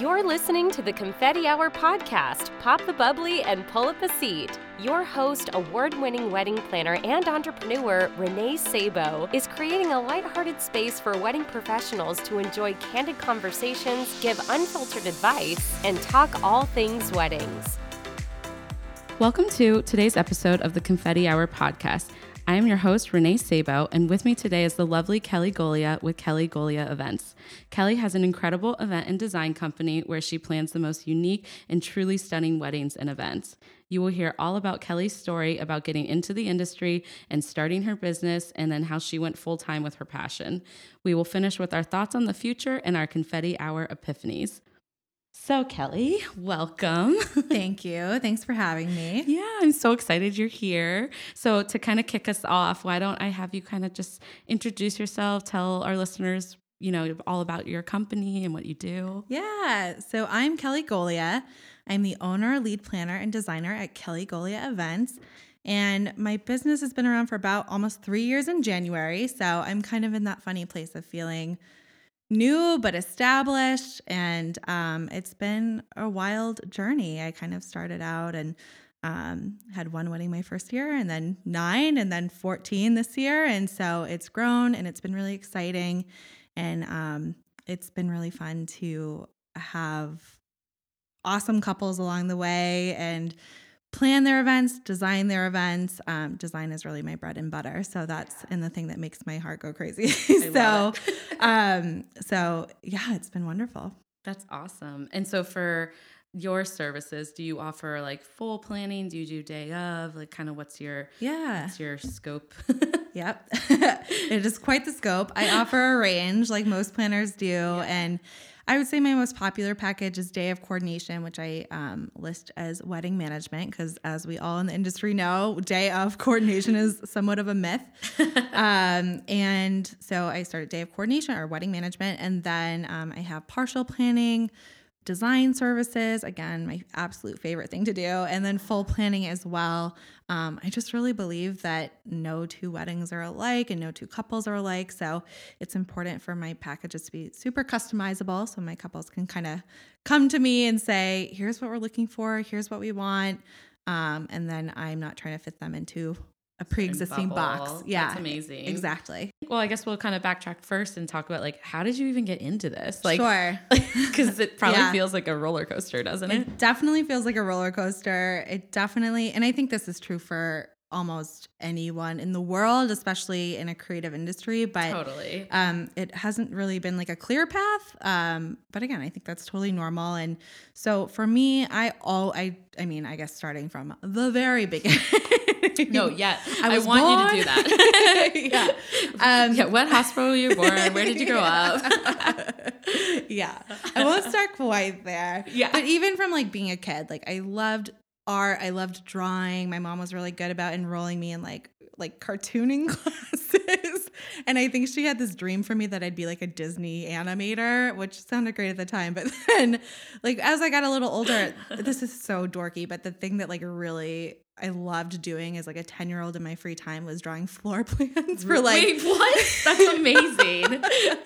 You're listening to the Confetti Hour podcast. Pop the bubbly and pull up a seat. Your host, award winning wedding planner and entrepreneur Renee Sabo, is creating a lighthearted space for wedding professionals to enjoy candid conversations, give unfiltered advice, and talk all things weddings. Welcome to today's episode of the Confetti Hour podcast. I am your host, Renee Sabo, and with me today is the lovely Kelly Golia with Kelly Golia Events. Kelly has an incredible event and design company where she plans the most unique and truly stunning weddings and events. You will hear all about Kelly's story about getting into the industry and starting her business, and then how she went full time with her passion. We will finish with our thoughts on the future and our Confetti Hour epiphanies. So, Kelly, welcome. Thank you. Thanks for having me. Yeah, I'm so excited you're here. So, to kind of kick us off, why don't I have you kind of just introduce yourself, tell our listeners, you know, all about your company and what you do? Yeah. So, I'm Kelly Golia. I'm the owner, lead planner, and designer at Kelly Golia Events. And my business has been around for about almost three years in January. So, I'm kind of in that funny place of feeling new but established and um, it's been a wild journey. I kind of started out and um, had one wedding my first year and then nine and then 14 this year and so it's grown and it's been really exciting and um, it's been really fun to have awesome couples along the way and plan their events, design their events. Um, design is really my bread and butter. So that's and the thing that makes my heart go crazy. so, um, so yeah, it's been wonderful. That's awesome. And so for your services, do you offer like full planning? Do you do day of? Like kind of what's your yeah, what's your scope? yep. it is quite the scope. I offer a range like most planners do. Yeah. And I would say my most popular package is Day of Coordination, which I um, list as wedding management because, as we all in the industry know, Day of Coordination is somewhat of a myth. um, and so I started Day of Coordination or wedding management, and then um, I have partial planning design services again my absolute favorite thing to do and then full planning as well. Um, i just really believe that no two weddings are alike and no two couples are alike so it's important for my packages to be super customizable so my couples can kind of come to me and say here's what we're looking for here's what we want um, and then i'm not trying to fit them into a pre-existing box. Yeah. That's amazing. Exactly. Well, I guess we'll kind of backtrack first and talk about like how did you even get into this? Like Sure. Cuz it probably yeah. feels like a roller coaster, doesn't it? It definitely feels like a roller coaster. It definitely and I think this is true for almost anyone in the world, especially in a creative industry. But totally, um, it hasn't really been like a clear path. Um, but again, I think that's totally normal. And so for me, I all I I mean, I guess starting from the very beginning. No, yeah. I, I want born. you to do that. yeah. Um, yeah. What hospital were you born? Where did you grow up? yeah. I won't start quite there. Yeah. But even from like being a kid, like I loved art. I loved drawing. My mom was really good about enrolling me in like like cartooning classes. and I think she had this dream for me that I'd be like a Disney animator, which sounded great at the time. But then like as I got a little older, this is so dorky, but the thing that like really I loved doing as like a 10 year old in my free time was drawing floor plans for like Wait, what? That's amazing.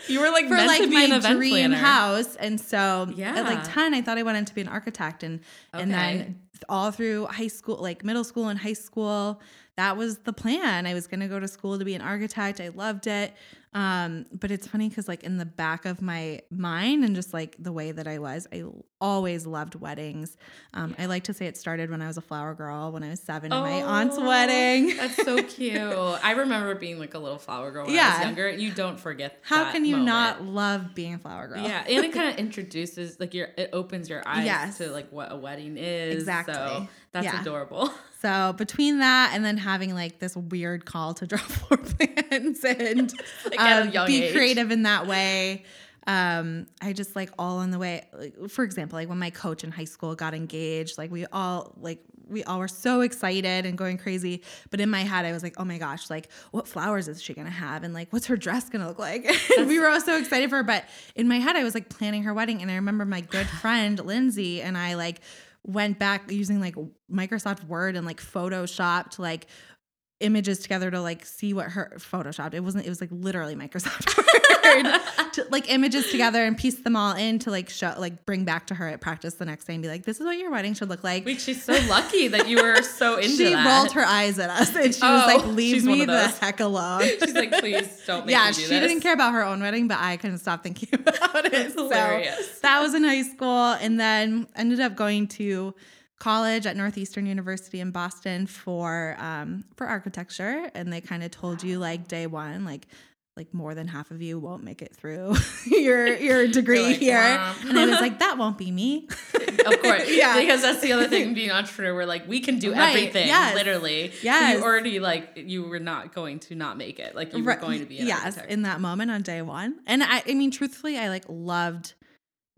you were like for like my dream planner. house. And so yeah. at like 10, I thought I wanted to be an architect and okay. and then all through high school, like middle school and high school, that was the plan. I was going to go to school to be an architect. I loved it. Um, but it's funny because like in the back of my mind and just like the way that I was, I always loved weddings. Um, yeah. I like to say it started when I was a flower girl when I was seven oh, my aunt's oh, wedding. that's so cute. I remember being like a little flower girl when yeah. I was younger. You don't forget. How can you moment. not love being a flower girl? Yeah, and it kind of introduces like your it opens your eyes yes. to like what a wedding is. Exactly. So that's yeah. adorable. So between that and then having like this weird call to draw floor plans and like um, be age. creative in that way, um, I just like all on the way. Like, for example, like when my coach in high school got engaged, like we all like we all were so excited and going crazy. But in my head, I was like, oh my gosh, like what flowers is she gonna have? And like, what's her dress gonna look like? and we were all so excited for her. But in my head, I was like planning her wedding. And I remember my good friend Lindsay and I like went back using like Microsoft Word and like Photoshop to like images together to like see what her photoshopped. It wasn't. It was like literally Microsoft Word to like images together and piece them all in to like show like bring back to her at practice the next day and be like, this is what your wedding should look like. Wait, she's so lucky that you were so into she that. rolled her eyes at us and she Oh, was like, oh, leave me the heck alone. She's like, please don't make yeah, me do she this. didn't care about her own wedding, but I couldn't stop thinking about it. That's So hilarious. that was in high school, and then ended up going to college at Northeastern University in Boston for um, for architecture, and they kind of told you like day one, like like more than half of you won't make it through your your degree like, here, and I was like, that won't be me. Of course. Yeah. Because that's the other thing being an entrepreneur. We're like, we can do Right, everything. yes. Literally. So you already like you were not going to not make it. Like you were Right. going to be an yes architect. in that moment on day one and i i mean truthfully i like loved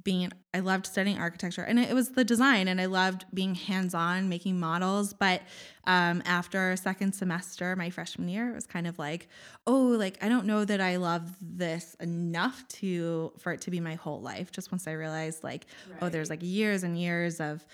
being i loved studying architecture and it, was the design and i loved being hands-on making models but um, after second semester my freshman year it was kind of like oh like i don't know that i love this enough to for it to be my whole life just once i realized like oh there's like years and years of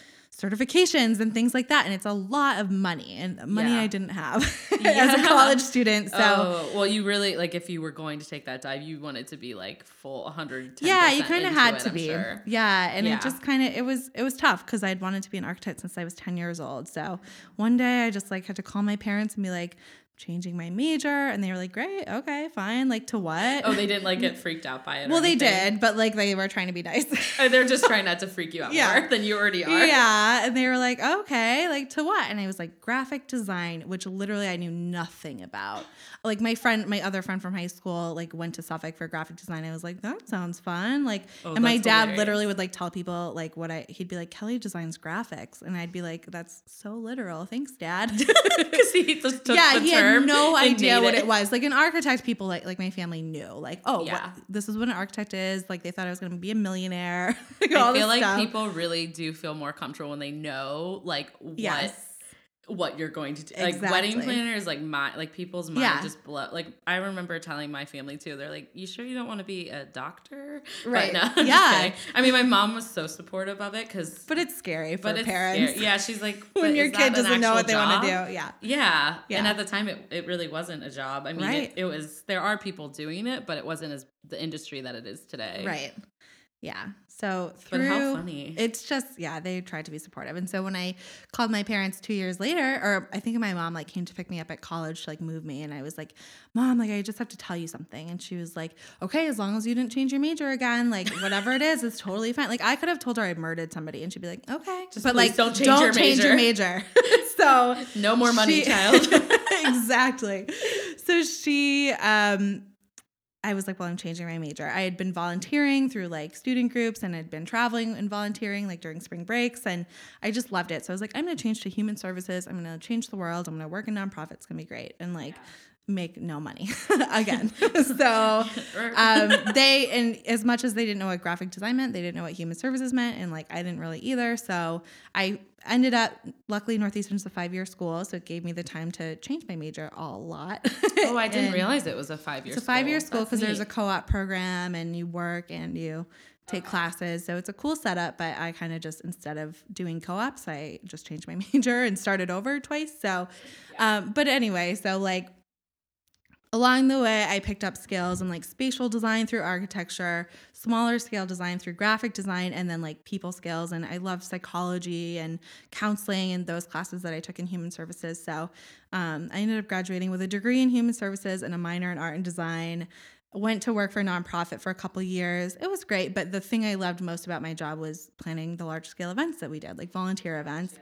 certifications and things like that and it's a lot of money and money Yeah. i didn't have as a college student so oh, well, you really like if you were going to take that dive, you wanted to be like full 100 yeah you kind of had it, to I'm be Sure. yeah and Yeah. it just kind of it was it was tough because i'd wanted to be an architect since i was 10 years old so one day i just like had to call my parents and be like changing my major and they were like great okay fine like to what Oh, they didn't like get freaked out by it. well they anything? did but like they were trying to be nice Oh, They're just trying not to freak you out Yeah. more than you already are. yeah and they were like okay like to what and i was like graphic design which literally i knew nothing about like my friend my other friend from high school like went to suffolk for graphic design. I was like that sounds fun. Like Oh, and my dad hilarious. literally would like tell people like what i he'd be like kelly designs graphics. And i'd be like that's so literal. Thanks dad. Because he just took yeah the he term had no idea what it. was. Like an architect people like like my family knew like oh Yeah. what, this is what an architect is. Like they thought i was going to be a millionaire. Like, I feel like stuff. people really do feel more comfortable when they know like what yes what you're going to do. Like wedding planners, like my like people's mind Yeah. just blow. Like I remember telling my family too. They're like, "You sure you don't want to be a doctor?" Right. But no, Yeah. I mean, my mom was so supportive of it because. but it's scary for But it's parents scary. Yeah, she's like, when your kid doesn't know what they want to do. Yeah. Yeah. And at the time, it, it really wasn't a job. I mean, Right. it, it was, there are people doing it, but it wasn't as the industry that it is today. Right. Yeah. So But through how funny. it's just yeah, they tried to be supportive. And so when I called my parents 2 years later or I think my mom like came to pick me up at college to like move me and I was like, "Mom, like I just have to tell you something." And she was like, "Okay, as long as you didn't change your major again, like whatever it is, it's totally fine." Like I could have told her I murdered somebody and she'd be like, "Okay." Just but like don't change your change your major. so No more money, she- child. exactly. So she um I was like, well, I'm changing my major. I had been volunteering through like student groups and had been traveling and volunteering like during spring breaks. And I just loved it. So I was like, I'm going to change to human services. I'm going to change the world. I'm going to work in nonprofits. It's going to be great. And like, make no money again. so um, they, and as much as they didn't know what graphic design meant, they didn't know what human services meant. And like, I didn't really either. So I ended up, luckily, Northeastern's a five year school. So it gave me the time to change my major a lot. oh, I didn't realize it was a five year it's a five year school because there's a co op program and you work and you take classes. So it's a cool setup. But I kind of just, instead of doing co ops, I just changed my major and started over twice. So, um, but anyway, so like, Along the way, I picked up skills in like spatial design through architecture, smaller scale design through graphic design, and then like people skills. And I love psychology and counseling and those classes that I took in human services. So um, I ended up graduating with a degree in human services and a minor in art and design. Went to work for a nonprofit for a couple years. It was great, but the thing I loved most about my job was planning the large scale events that we did, like volunteer events.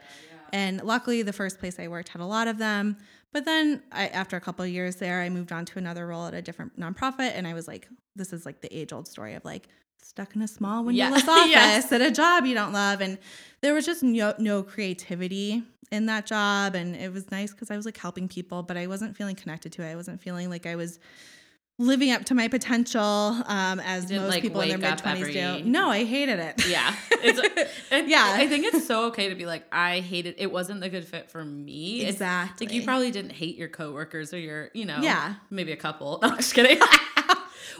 And luckily, the first place I worked had a lot of them. But then, I, after a couple of years there, I moved on to another role at a different nonprofit, and I was like, "This is like the age-old story of like stuck in a small Yeah. windowless office Yes. at a job you don't love." And there was just no, no creativity in that job, and it was nice because I was like helping people, but I wasn't feeling connected to it. I wasn't feeling like I was living up to my potential um, as most like, people in their mid 20s every- do. No, I hated it. Yeah. It's, it, Yeah. I think it's so okay to be like, I hated it. It wasn't a good fit for me. It's- Exactly. like you probably didn't hate your coworkers or your, you know, Yeah. maybe a couple. No, I'm just kidding.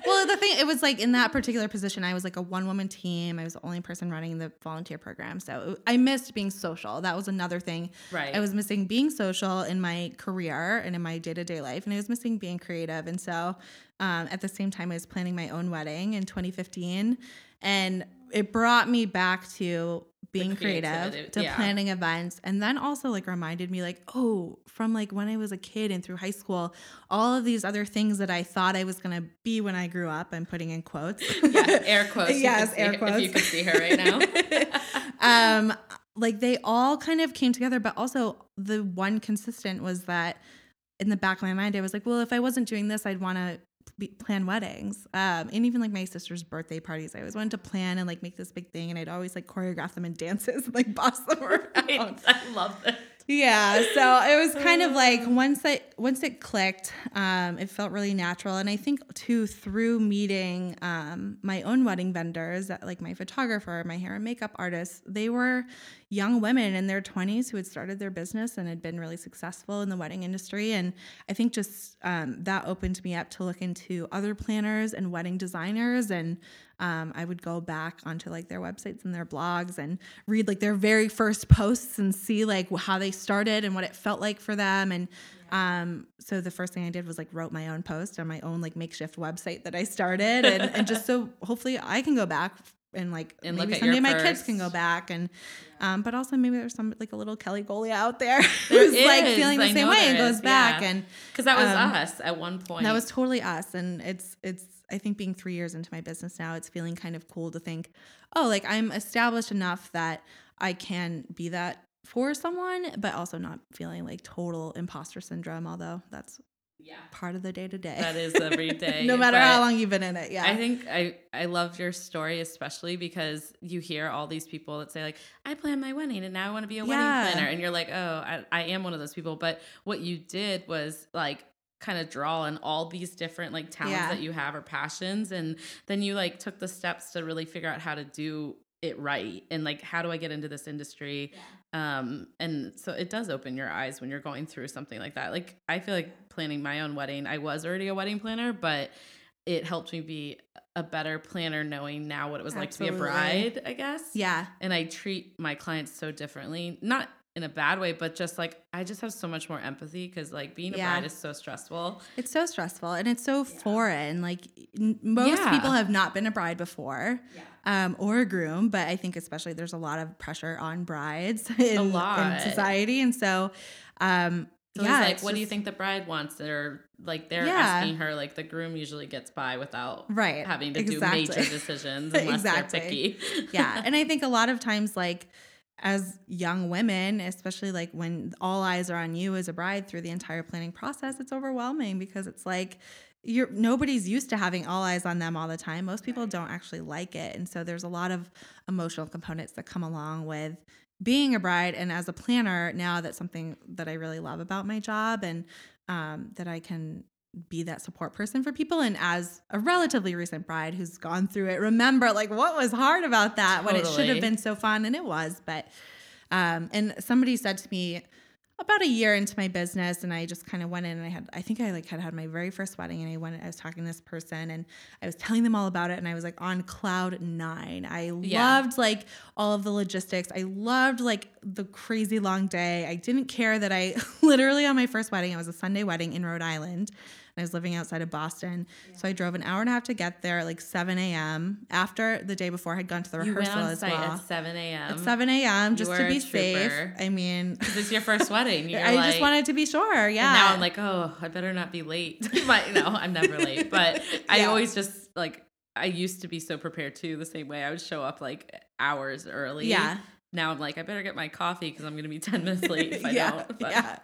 well, the thing it was like in that particular position, I was like a one woman team. I was the only person running the volunteer program, so I missed being social. That was another thing. Right. I was missing being social in my career and in my day to day life, and I was missing being creative. And so, um, at the same time, I was planning my own wedding in 2015, and it brought me back to being creative to yeah. planning events and then also like reminded me like oh from like when i was a kid and through high school all of these other things that i thought i was going to be when i grew up i'm putting in quotes yeah, air quotes. Yes, could see air quotes. If you could see her right now. um like they all kind of came together but also the one consistent was that in the back of my mind i was like well if i wasn't doing this i'd want to plan weddings um and even like my sister's birthday parties i always wanted to plan and like make this big thing and i'd always like choreograph them in dances and like boss them around. I, I love that. yeah so it was kind of like once it once it clicked um it felt really natural and i think too through meeting um my own wedding vendors that like my photographer my hair and makeup artists they were young women in their 20s who had started their business and had been really successful in the wedding industry. And i think just um, that opened me up to look into other planners and wedding designers. And um, I would go back onto like their websites and their blogs and read like their very first posts and see like how they started and what it felt like for them. And um, so the first thing I did was like wrote my own post on my own like makeshift website that I started, and, and just so hopefully I can go back and like And maybe someday my kids can go back and um, but also maybe there's some like a little Kelly Golia out there who's like feeling the I same way and goes is, back yeah. and Because that was Um, us at one point. that was totally us. And it's, it's, I think being three years into my business now, it's feeling kind of cool to think, oh, like I'm established enough that I can be that for someone, but also not feeling like total imposter syndrome, although that's yeah. part of the day to day. That is every day. no matter but how long you've been in it. Yeah. I think I I love your story especially because you hear all these people that say like I planned my wedding and now I want to be a Yeah. wedding planner and you're like oh I, I am one of those people but what you did was like kind of draw on all these different like talents Yeah. that you have or passions and then you like took the steps to really figure out how to do it right and like how do I get into this industry um and so it does open your eyes when you're going through something like that. Like I feel like planning my own wedding I was already a wedding planner but it helped me be a better planner knowing now what it was like to be a bride I guess. Yeah. and I treat my clients so differently. Not in a bad way but just like I just have so much more empathy because like being a bride is so stressful It's so stressful and it's so foreign. Like n- most Yeah. people have not been a bride before. Um, or a groom, but I think especially there's a lot of pressure on brides in, in lot. society, and so um, So yeah, like, what do you think the bride wants? They're like they're Yeah. asking her like the groom usually gets by without Right, having to exactly. do major decisions unless Exactly. they're picky. yeah and i think a lot of times like as young women especially like when all eyes are on you as a bride through the entire planning process it's overwhelming because it's like you're nobody's used to having all eyes on them all the time. Most people don't actually like it. And so there's a lot of emotional components that come along with being a bride and as a planner now that's something that i really love about my job and um, that i can be that support person for people and as a relatively recent bride who's gone through it remember like what was hard about that when it should have been so fun and it was but um and somebody said to me about a year into my business and I just kind of went in and I had I think I like had had my very first wedding and I went I was talking to this person and I was telling them all about it and I was like on cloud 9. I Yeah. loved like all of the logistics. I loved like the crazy long day. I didn't care that I literally on my first wedding, it was a Sunday wedding in Rhode Island. I was living outside of Boston. So I drove an hour and a half to get there at like 7 a.m. after the day before I had gone to the you rehearsal as well. at 7 a.m. At 7 a.m. just to be safe. I mean, This is your first wedding. I like, just wanted to be sure. Yeah. And now I'm like, oh, I better not be late. but no, I'm never late. But I always just like I used to be so prepared too. The same way I would show up like hours early. Yeah. Now I'm like, I better get my coffee because I'm gonna be 10 minutes late if I yeah, don't. But yeah,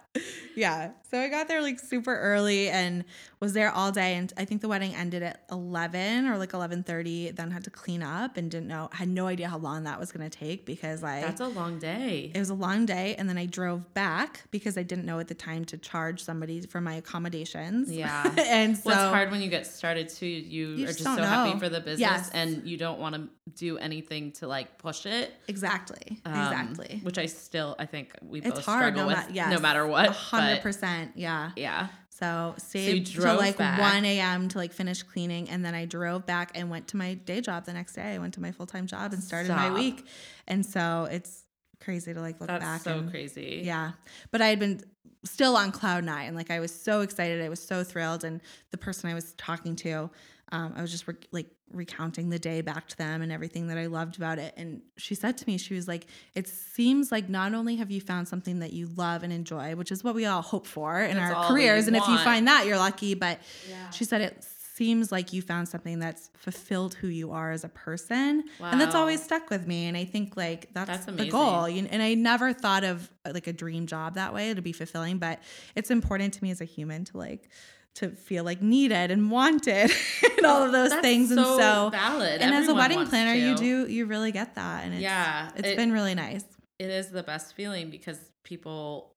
yeah. So I got there like super early and was there all day. And I think the wedding ended at eleven or like eleven thirty. Then had to clean up and didn't know, had no idea how long that was going to take because I that's a long day. it was a long day. And then I drove back because I didn't know at the time to charge somebody for my accommodations. Yeah. and so well, it's hard when you get started too. You, You are just just so happy for the business Yes. and you don't want to do anything to like push it. exactly, Um, exactly. Which I still, I think we It's both hard struggle no with ma- yes, no matter what. A hundred but percent. Yeah. Yeah. So stayed till like back. 1 a.m. to like finish cleaning. And then I drove back and went to my day job the next day. I went to my full time job and started my week. And so it's crazy to like look That's back. so and, crazy. Yeah. But I had been still on cloud nine. Like I was so excited. I was so thrilled. And the person I was talking to, um, I was just like recounting the day back to them and everything that I loved about it. And she said to me, she was like, it seems like not only have you found something that you love and enjoy, which is what we all hope for in That's our careers. And if you find that, you're lucky. But Yeah. she said it seems like you found something that's fulfilled who you are as a person and that's always stuck with me and i think like that's, That's the goal and i never thought of like a dream job that way to be fulfilling but it's important to me as a human to like to feel like needed and wanted and all of those That's things. And so so valid. and as a wedding planner you do you really get that. And it's, Yeah, it's it- been really nice. It is the best feeling because people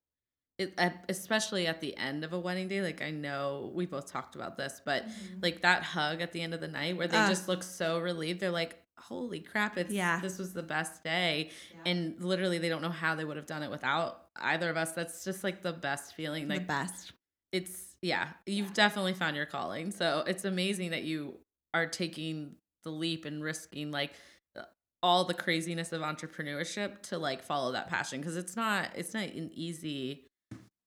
it, especially at the end of a wedding day like i know we both talked about this but like that hug at the end of the night where they Ah. just look so relieved they're like holy crap it's Yeah. this was the best day. And literally they don't know how they would have done it without either of us. That's just like the best feeling like the best. it's yeah. You've definitely found your calling. So it's amazing that you are taking the leap and risking like uh, all the craziness of entrepreneurship to like follow that passion because it's not it's not an easy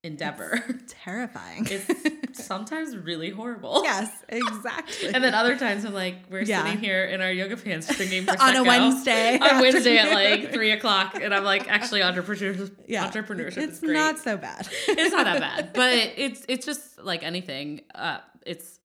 endeavor. terrifying. It's sometimes really horrible yes exactly and then other times i'm like we're Yeah. sitting here in our yoga pants drinking on a wednesday on Wednesday at like three o'clock, and I'm like, actually, entrepreneurship, yeah entrepreneurship it's is great not so bad it's not that bad, but it's it's just like anything. Uh, it's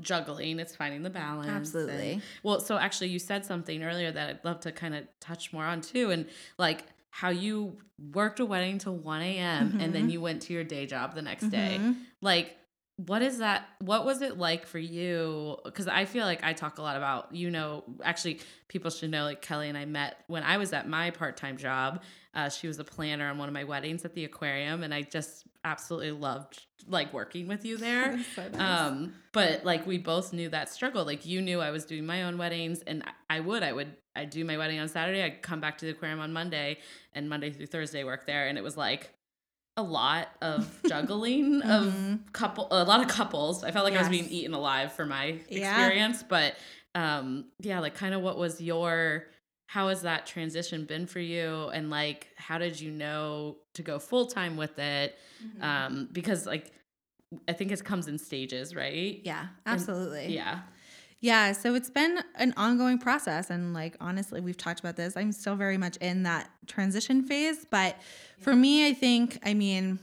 juggling. It's finding the balance. Absolutely. and- well, so actually, you said something earlier that I'd love to kind of touch more on too, and like how you worked a wedding till one a.m. and then you went to your day job the next day. Mhm. Like, what is that? What was it like for you? Because I feel like I talk a lot about, you know, actually, people should know like Kelly and I met when I was at my part time job. Uh, she was a planner on one of my weddings at the aquarium, and I just absolutely loved like working with you there. So nice. Um, but like we both knew that struggle. Like you knew I was doing my own weddings, and I- I would, I would, I'd do my wedding on Saturday. I'd come back to the aquarium on Monday, and Monday through Thursday work there, and it was like a lot of juggling of Mhm. couple, a lot of couples. I felt like I was being eaten alive for my Yeah. experience, but um, yeah, like kind of what was your how has that transition been for you and like how did you know to go full time with it Mm-hmm. um because like i think it comes in stages right yeah absolutely yeah Yeah, so it's been an ongoing process. And like, honestly, we've talked about this. I'm still very much in that transition phase. But for me, I think, I mean,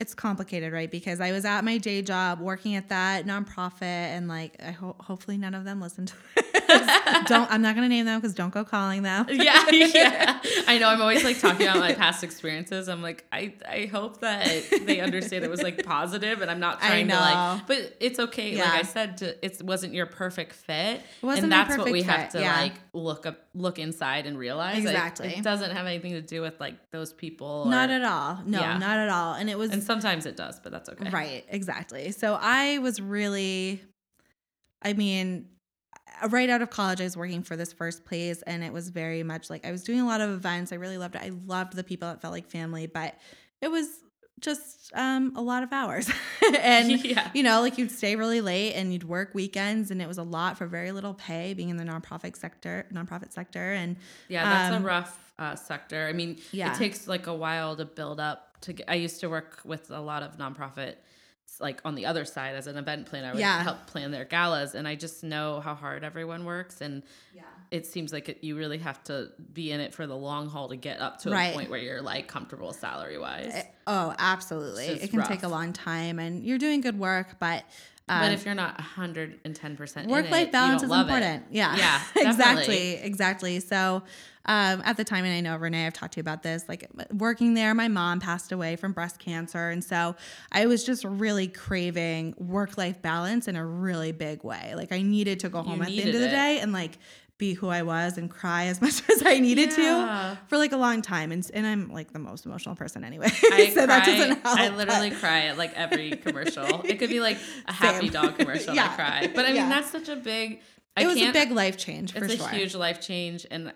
it's complicated, right? Because I was at my day job working at that nonprofit, and like, I ho- hopefully none of them listen to. don't, I'm not going to name them because don't go calling them. yeah yeah i know i'm always like talking about my past experiences i'm like i i hope that they understand it was like positive and i'm not I trying to like but it's okay like i said to, it wasn't your perfect fit wasn't and that's what we perfect have to yeah. like look up look inside and realize Like, Exactly. it doesn't have anything to do with like those people or- Not at all. No, Yeah. not at all. And it was and sometimes it does but that's okay Right, exactly. So I was really, I mean, right out of college, I was working for this first place, and it was very much like I was doing a lot of events. I really loved it. I loved the people. It felt like family, but it was just um, a lot of hours. and, Yeah. you know, like you'd stay really late and you'd work weekends, and it was a lot for very little pay being in the nonprofit sector, nonprofit sector. And Yeah, that's Um, a rough uh, sector. I mean, Yeah. it takes like a while to build up. To get, I used to work with a lot of nonprofit, like on the other side as an event planner. I would Yeah. help plan their galas, and I just know how hard everyone works, and yeah. it seems like it, you really have to be in it for the long haul to get up to Right. a point where you're like comfortable salary wise. Eh, Oh, absolutely. It can take a long time, and you're doing good work, but. But um, if you're not 110 percent work life balance is important. Yeah. Yeah, exactly. Exactly. So, um, at the time, and I know Renee, I've talked to you about this, like working there, my mom passed away from breast cancer. And so I was just really craving work life balance in a really big way. Like I needed to go home at the end of the it. day and like be who I was and cry as much as I needed Yeah. to for like a long time. And, and I'm like the most emotional person anyway. I so cry, that doesn't help. I literally but- cry at like every commercial. it could be like a happy Same. dog commercial Yeah. I cry. But I mean Yeah. that's such a big I it was a big life change for it's a sure. huge life change and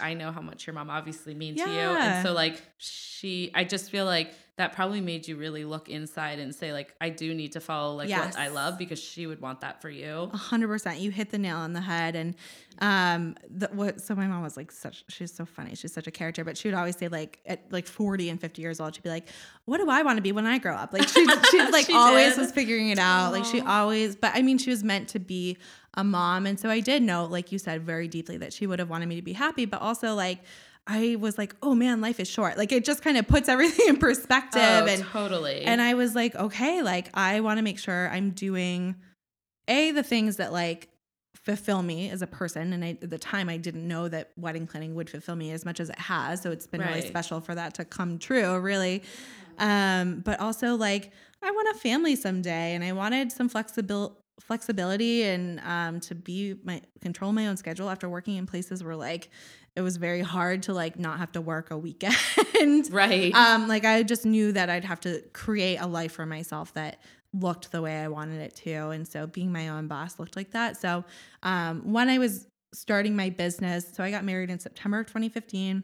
I know how much your mom obviously means to you. And so like she I just feel like that probably made you really look inside and say like I do need to follow like Yes. what I love because she would want that for you. A hundred percent. You hit the nail on the head. And um the, what so my mom was like such she's so funny. She's such a character, but she would always say like at like 40 and 50 years old, she'd be like, What do I want to be when I grow up? Like she she like She always did. was figuring it out. Like she always but I mean she was meant to be a mom. And so I did know, like you said, very deeply that she would have wanted me to be happy, but also like I was like, oh man, life is short. Like it just kind of puts everything in perspective. Oh, and totally. and I was like, okay, like I want to make sure I'm doing a the things that like fulfill me as a person. And I, at the time, I didn't know that wedding planning would fulfill me as much as it has. So it's been really special for that to come true, really. Um, but also like I want a family someday, and I wanted some flexibility flexibility and um, to be my control my own schedule after working in places where like it was very hard to like not have to work a weekend right. um, like I just knew that I'd have to create a life for myself that looked the way I wanted it to. And so being my own boss looked like that. So um, when I was starting my business, so I got married in September of 2015.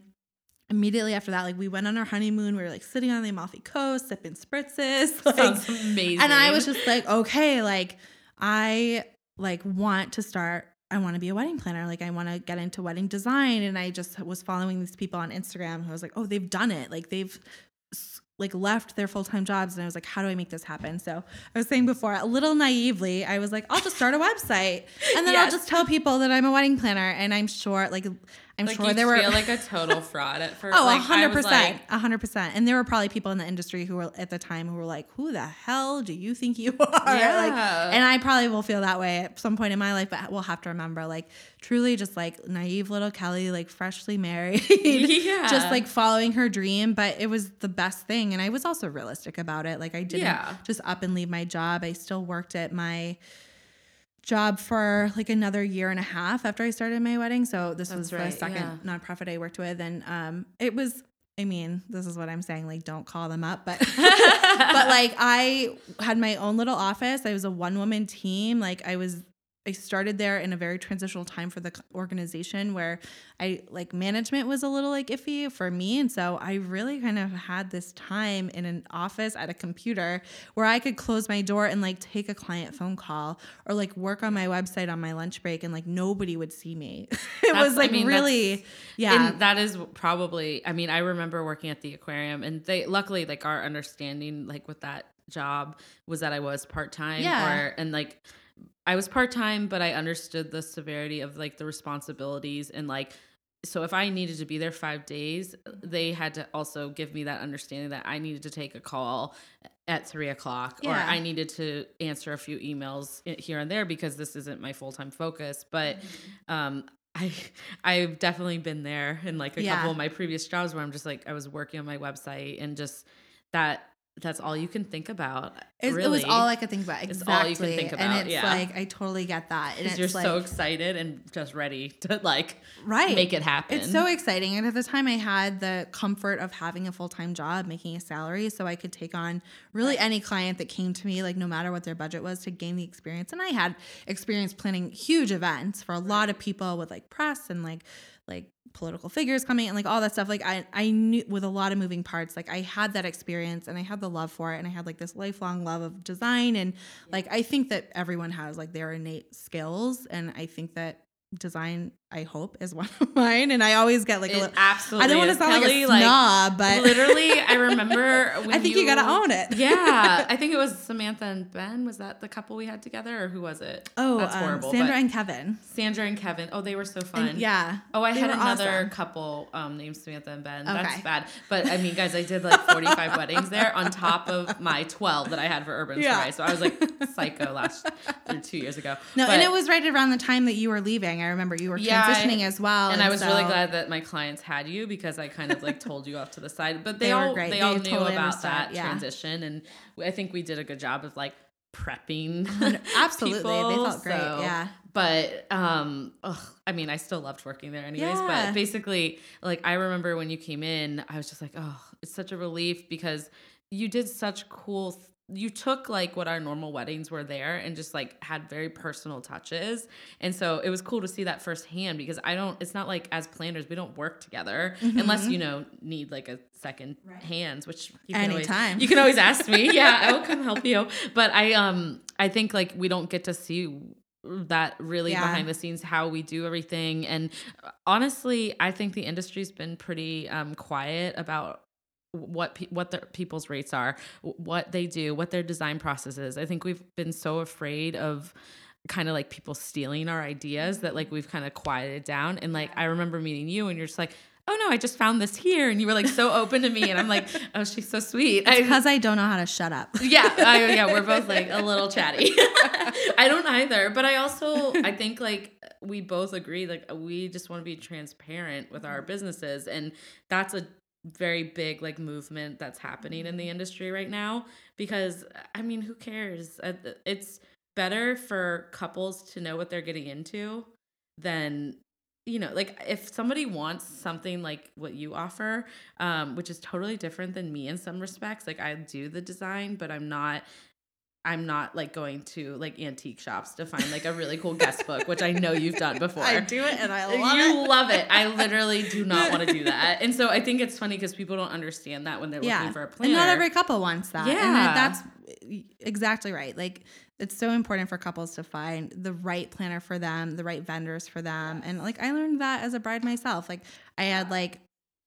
Immediately after that, like we went on our honeymoon. We were like sitting on the Amalfi Coast, sipping spritzes. Like, Sounds amazing. and I was just like, okay, like I like want to start. I want to be a wedding planner. Like I want to get into wedding design. And I just was following these people on Instagram who was like, oh, they've done it. Like they've like left their full time jobs. And I was like, how do I make this happen? So I was saying before, a little naively, I was like, I'll just start a website, and then I'll just tell people that I'm a wedding planner. And I'm sure, like, I'm like sure you there were like a total fraud at first. Oh, hundred percent, hundred percent. And there were probably people in the industry who were at the time who were like, "Who the hell do you think you are?" Like, and I probably will feel that way at some point in my life, but we'll have to remember, like, truly, just like naive little Kelly, like freshly married, Yeah. just like following her dream. But it was the best thing, and I was also realistic about it. Like, I didn't Yeah. just up and leave my job. I still worked at my job for like another year and a half after I started my wedding. So this was That's right, the second yeah. nonprofit I worked with, and um, it was. I mean, this is what I'm saying. Like, don't call them up, but but like I had my own little office. I was a one woman team. Like I was. I started there in a very transitional time for the organization where I like management was a little like iffy for me. And so I really kind of had this time in an office at a computer where I could close my door and like take a client phone call or like work on my website on my lunch break and like nobody would see me. it That's- was like I mean, really, yeah. And that is probably, I mean, I remember working at the aquarium and they, luckily, like our understanding, like with that job was that I was part time Yeah. or, and like, I was part time, but I understood the severity of like the responsibilities and like, so if I needed to be there five days, they had to also give me that understanding that I needed to take a call at three o'clock or I needed to answer a few emails here and there because this isn't my full time focus. But um, I I've definitely been there in like a Yeah. couple of my previous jobs where I'm just like I was working on my website and just that that's all you can think about. It, really. it was all I could think about. It's Exactly. all you can think about. And it's yeah. like I totally get that. And it's because you're like so excited and just ready to like right. make it happen. It's so exciting. And at the time, I had the comfort of having a full time job, making a salary, so I could take on really any client that came to me, like no matter what their budget was, to gain the experience. And I had experience planning huge events for a lot of people with like press and like like political figures coming and like all that stuff. Like I I knew with a lot of moving parts, like I had that experience and I had the love for it and I had like this lifelong love of design and like I think that everyone has like their innate skills and I think that design I hope is one of mine and I always get like a little absolutely. I don't want to sound Kelly, like a snob, but literally, I remember. I think you, gotta own it. yeah, I think it was Samantha and Ben. Was that the couple we had together, or who was it? oh, that's um, horrible. Sandra and Kevin. Sandra and Kevin. Oh, they were so fun. And yeah. Oh, I they had another awesome. couple um, named Samantha and Ben. That's bad. But I mean, guys, I did like 45 weddings there on top of my 12 that I had for Urban Yeah. So I was like psycho last two years ago. No, But- and it was right around the time that you were leaving. I remember you were Yeah, I- transitioning as well. and I was really glad that my clients had you because I kind of like told you off to the side. But they, They all great. they They all knew totally about that yeah. transition, and I think we did a good job of like prepping. Absolutely. They people, felt great. so- Yeah. But um, ugh, I mean, I still loved working there anyways. Yeah. But basically, like I remember when you came in, I was just like, oh, it's such a relief because you did such cool you took like what our normal weddings were there and just like had very personal touches and so it was cool to see that firsthand because i don't it's not like as planners we don't work together Mm-hmm. unless you know need like a second hands which you can Anytime. always, you can always ask me yeah i will come help you but i um i think like we don't get to see that really Yeah. behind the scenes how we do everything and honestly i think the industry's been pretty um quiet about what pe- what their people's rates are, what they do, what their design process is. I think we've been so afraid of kind of like people stealing our ideas that like we've kind of quieted down. And like I remember meeting you, and you're just like, "Oh no, I just found this here," and you were like so open to me, and I'm like, "Oh, she's so sweet." I, Because I don't know how to shut up. yeah, I, yeah, we're both like a little chatty. I don't either, but I also I think like we both agree like we just want to be transparent with our businesses, and that's a very big like movement that's happening in the industry right now because I mean, who cares? Uh, It's better for couples to know what they're getting into than you know like if somebody wants something like what you offer um which is totally different than me in some respects like i do the design but i'm not i'm not like going to like antique shops to find like a really cool guest book which i know you've done before I do it and I you love it. love it i literally do not want to do that and so i think it's funny because people don't understand that when they're yeah. looking for a planner And not every couple wants that. And Yeah. that- that's exactly right. Like it's so important for couples to find the right planner for them, the right vendors for them. And like I learned that as a bride myself. Like I had like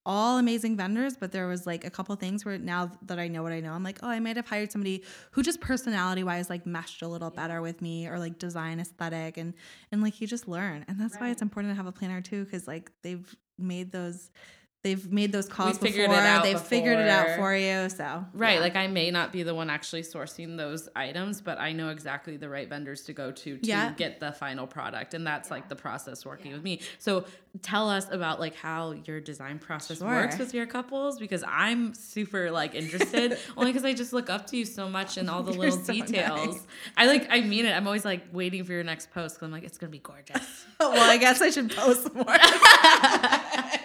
all amazing vendors, but there was like a couple things where now that I know what I know, I'm like, oh, I might have hired somebody who just personality wise like meshed a little better with me or like design aesthetic and and like you just learn. And that's why it's important to have a planner too, because like they've made those they've made those calls it before. they've figured it out for you. So Right. yeah. Like I may not be the one actually sourcing those items, but I know exactly the right vendors to go to to Yeah. get the final product. And that's like the process working with me. So tell us about like how your design process Sure. works with your couples because I'm super like interested only because I just look up to you so much and all the You're little so details. nice. I like I mean it. I'm always like waiting for your next post because I'm like, it's gonna be gorgeous. well, I guess I should post more.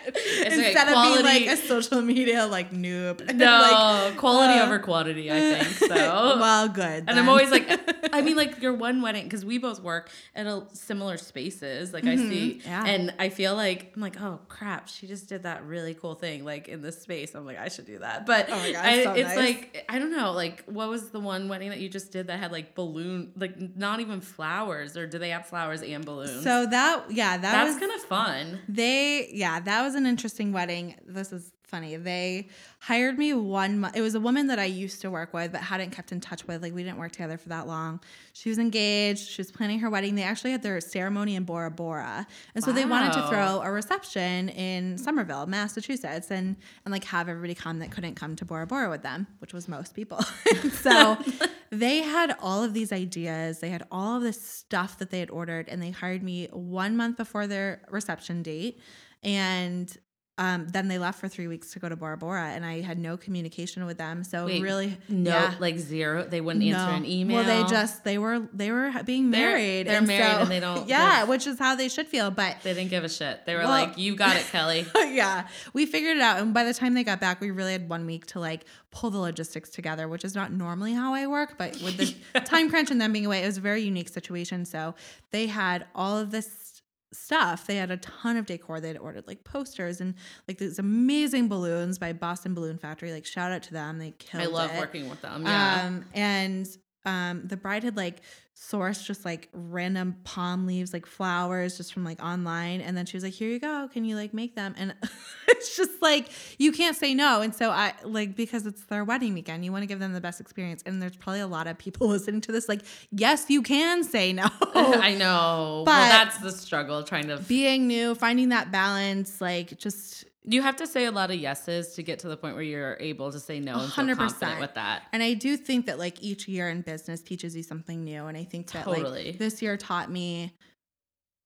It's okay, Of quality- being like a social media like noob. No, quality uh, over quantity, I think. So well, good. And I'm always like, I mean, like your one wedding, because we both work at a similar spaces. Like I see, Mm-hmm. yeah. and I feel like I'm like, oh crap, she just did that really cool thing, like in this space. I'm like, I should do that. But Oh my God, I, so it's nice. like I don't know, like what was the one wedding that you just did that had like balloon, like not even flowers, or do they have flowers and balloons? so that yeah, that that's was kind of fun. They, yeah, that was an interesting wedding. This is funny. They hired me one month. It was a woman that I used to work with, but hadn't kept in touch with. Like, we didn't work together for that long. She was engaged. She was planning her wedding. They actually had their ceremony in Bora Bora. And so they wanted to throw a reception in Somerville, Massachusetts, and, and like have everybody come that couldn't come to Bora Bora with them, which was most people. so they had all of these ideas. They had all of this stuff that they had ordered, and they hired me one month before their reception date. And um, then they left for three weeks to go to Bora Bora, and I had no communication with them. So Wait, really, No, yeah. like zero. They wouldn't answer No. an email. Well, they just they were they were being They're- married. they're married and they don't- Yeah, they're- which is how they should feel. But they didn't give a shit. They were Well- like, "You got it, Kelly." yeah, we figured it out. And by the time they got back, we really had one week to like pull the logistics together, which is not normally how I work. But with the time crunch and them being away, it was a very unique situation. So they had all of this stuff. They had a ton of decor. They had ordered like posters and like these amazing balloons by Boston Balloon Factory. Like shout out to them. They killed it. I love it. working with them. Yeah. Um, and um, the bride had like sourced just like random palm leaves, like flowers, just from like online. And then she was like, "Here you go. Can you like make them?" And it's just like you can't say no. And so I like because it's their wedding weekend, you want to give them the best experience. And there's probably a lot of people listening to this, like, yes, you can say no. I know. But- well, that's the struggle trying to. Being new, finding that balance, like just You have to say a lot of yeses to get to the point where you're able to say no and feel 100%. confident with that. And I do think that like each year in business teaches you something new. And I think that Totally. like this year taught me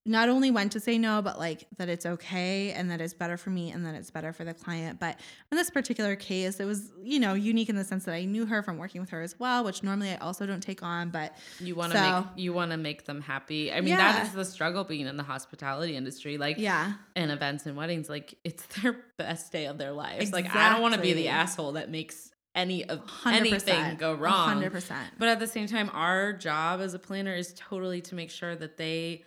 not only when to say no, but like that it's okay and that it's better for me and that it's better for the client. But in this particular case, it was, you know, unique in the sense that I knew her from working with her as well, which normally I also don't take on. But You want to So- make you want to make them happy. I mean, Yeah. that is the struggle being in the hospitality industry. Like, yeah, and events and weddings, like it's their best day of their lives. Like, I don't want to be the asshole that makes any of 100%, anything go wrong. 100%. But at the same time, our job as a planner is totally to make sure that they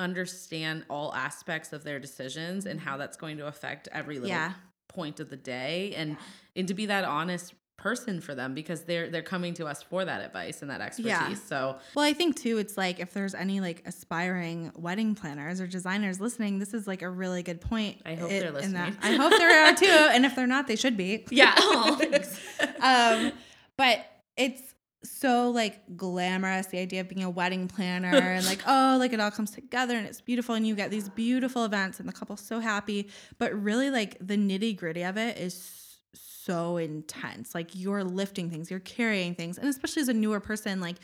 understand all aspects of their decisions and how that's going to affect every little Yeah. point of the day and and to be that honest person for them because they're they're coming to us for that advice and that expertise. Yeah. So Well, I think too, it's like if there's any like aspiring wedding planners or designers listening, this is like a really good point. I hope i- they're in that- listening. I hope there are too, and if they're not, they should be. yeah. Oh, thanks. um, but it's so like glamorous the idea of being a wedding planner and like oh like it all comes together and it's beautiful and you get these beautiful events and the couple's so happy. But really like the nitty gritty of it is so intense. Like you're lifting things you're carrying things. And especially as a newer person like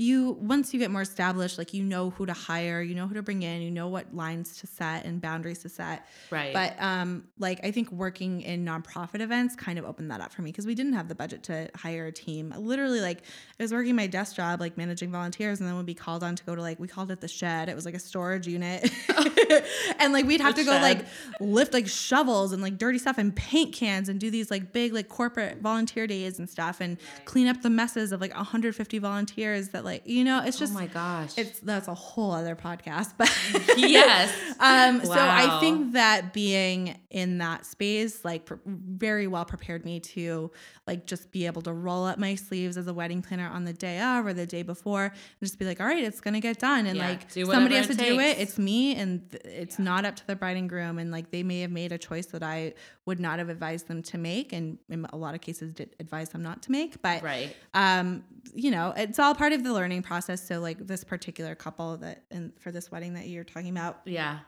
you once you get more established like you know who to hire you know who to bring in you know what lines to set and boundaries to set Right. but um, like I think working in nonprofit events kind of opened that up for me because we didn't have the budget to hire a team. Literally, like I was working my desk job, like managing volunteers, and then we'd be called on to go to like we called it the shed. It was like a storage unit, and like we'd have The to go like lift like shovels and like dirty stuff and paint cans and do these like big like corporate volunteer days and stuff and clean up the messes of like 150 volunteers that like you know it's just oh my gosh. it's that's a whole other podcast but Yes. um so i think that being in that space like pr- very well prepared me to like just be able to roll up my sleeves as a wedding planner on the day of or the day before and just be like all right it's gonna get done and Yeah, like do somebody has to it do it it's me and th- it's not up to the bride and groom and like they may have made a choice that i would not have advised them to make and in a lot of cases did advise them not to make but right. um you know it's all part of the learning process so like this particular couple that and for this wedding that you're talking about Yeah.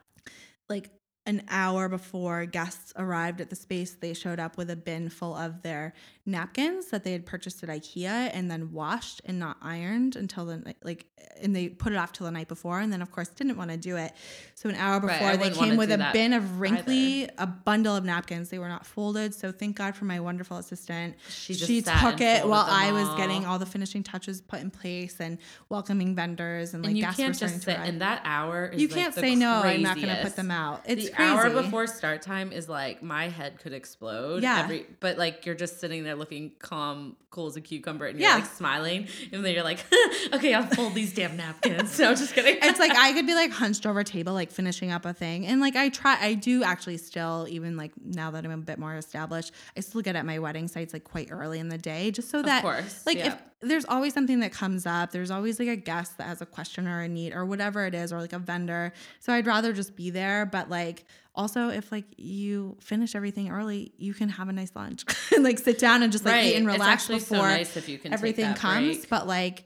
like an hour before guests arrived at the space they showed up with a bin full of their napkins that they had purchased at ikea and then washed and not ironed until the like and they put it off till the night before and then of course didn't want to do it so an hour before I they came with a bin of wrinkly a bundle of napkins they were not folded so thank god for my wonderful assistant She just she took it while i was all. getting all the finishing touches put in place and welcoming vendors and like and you guests were can't starting just to sit arrive. in that hour. Is you like can't say no i'm not going to put them out it's hour before start time is like my head could explode. Yeah. Every, but like you're just sitting there looking calm, cool as a cucumber, and you're Yeah. like smiling, and then you're like, okay, I'll fold these damn napkins. No, just kidding. it's like I could be like hunched over a table, like finishing up a thing. And like I try, I do actually still, even like now that I'm a bit more established, I still get at my wedding sites like quite early in the day, just so that, of course, like, yeah. if there's always something that comes up, there's always like a guest that has a question or a need or whatever it is, or like a vendor. So I'd rather just be there. But like, also, if like you finish everything early, you can have a nice lunch and like sit down and just like eat and It's relax actually so before nice if you can everything comes. break. But like,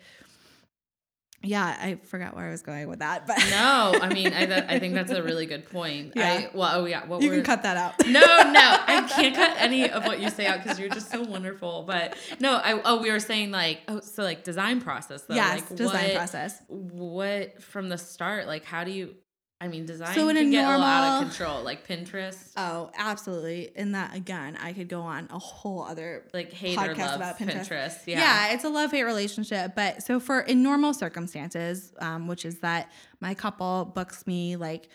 yeah, I forgot where I was going with that. But No, I mean, I, that, I think that's a really good point. Yeah. I, well, oh yeah. What you were, can cut that out. No, no, I can't cut any of what you say out because you're just so wonderful. But no, I oh we were saying like oh so like design process though. yes, like, design what, process. What from the start? Like how do you? I mean, design So in a can get a little out of control. Like Pinterest, Oh, absolutely. And that again, I could go on a whole other like hate or podcast love about Pinterest. Pinterest. Yeah. Yeah. it's a love hate relationship. But so for in normal circumstances, um, which is that my couple books me like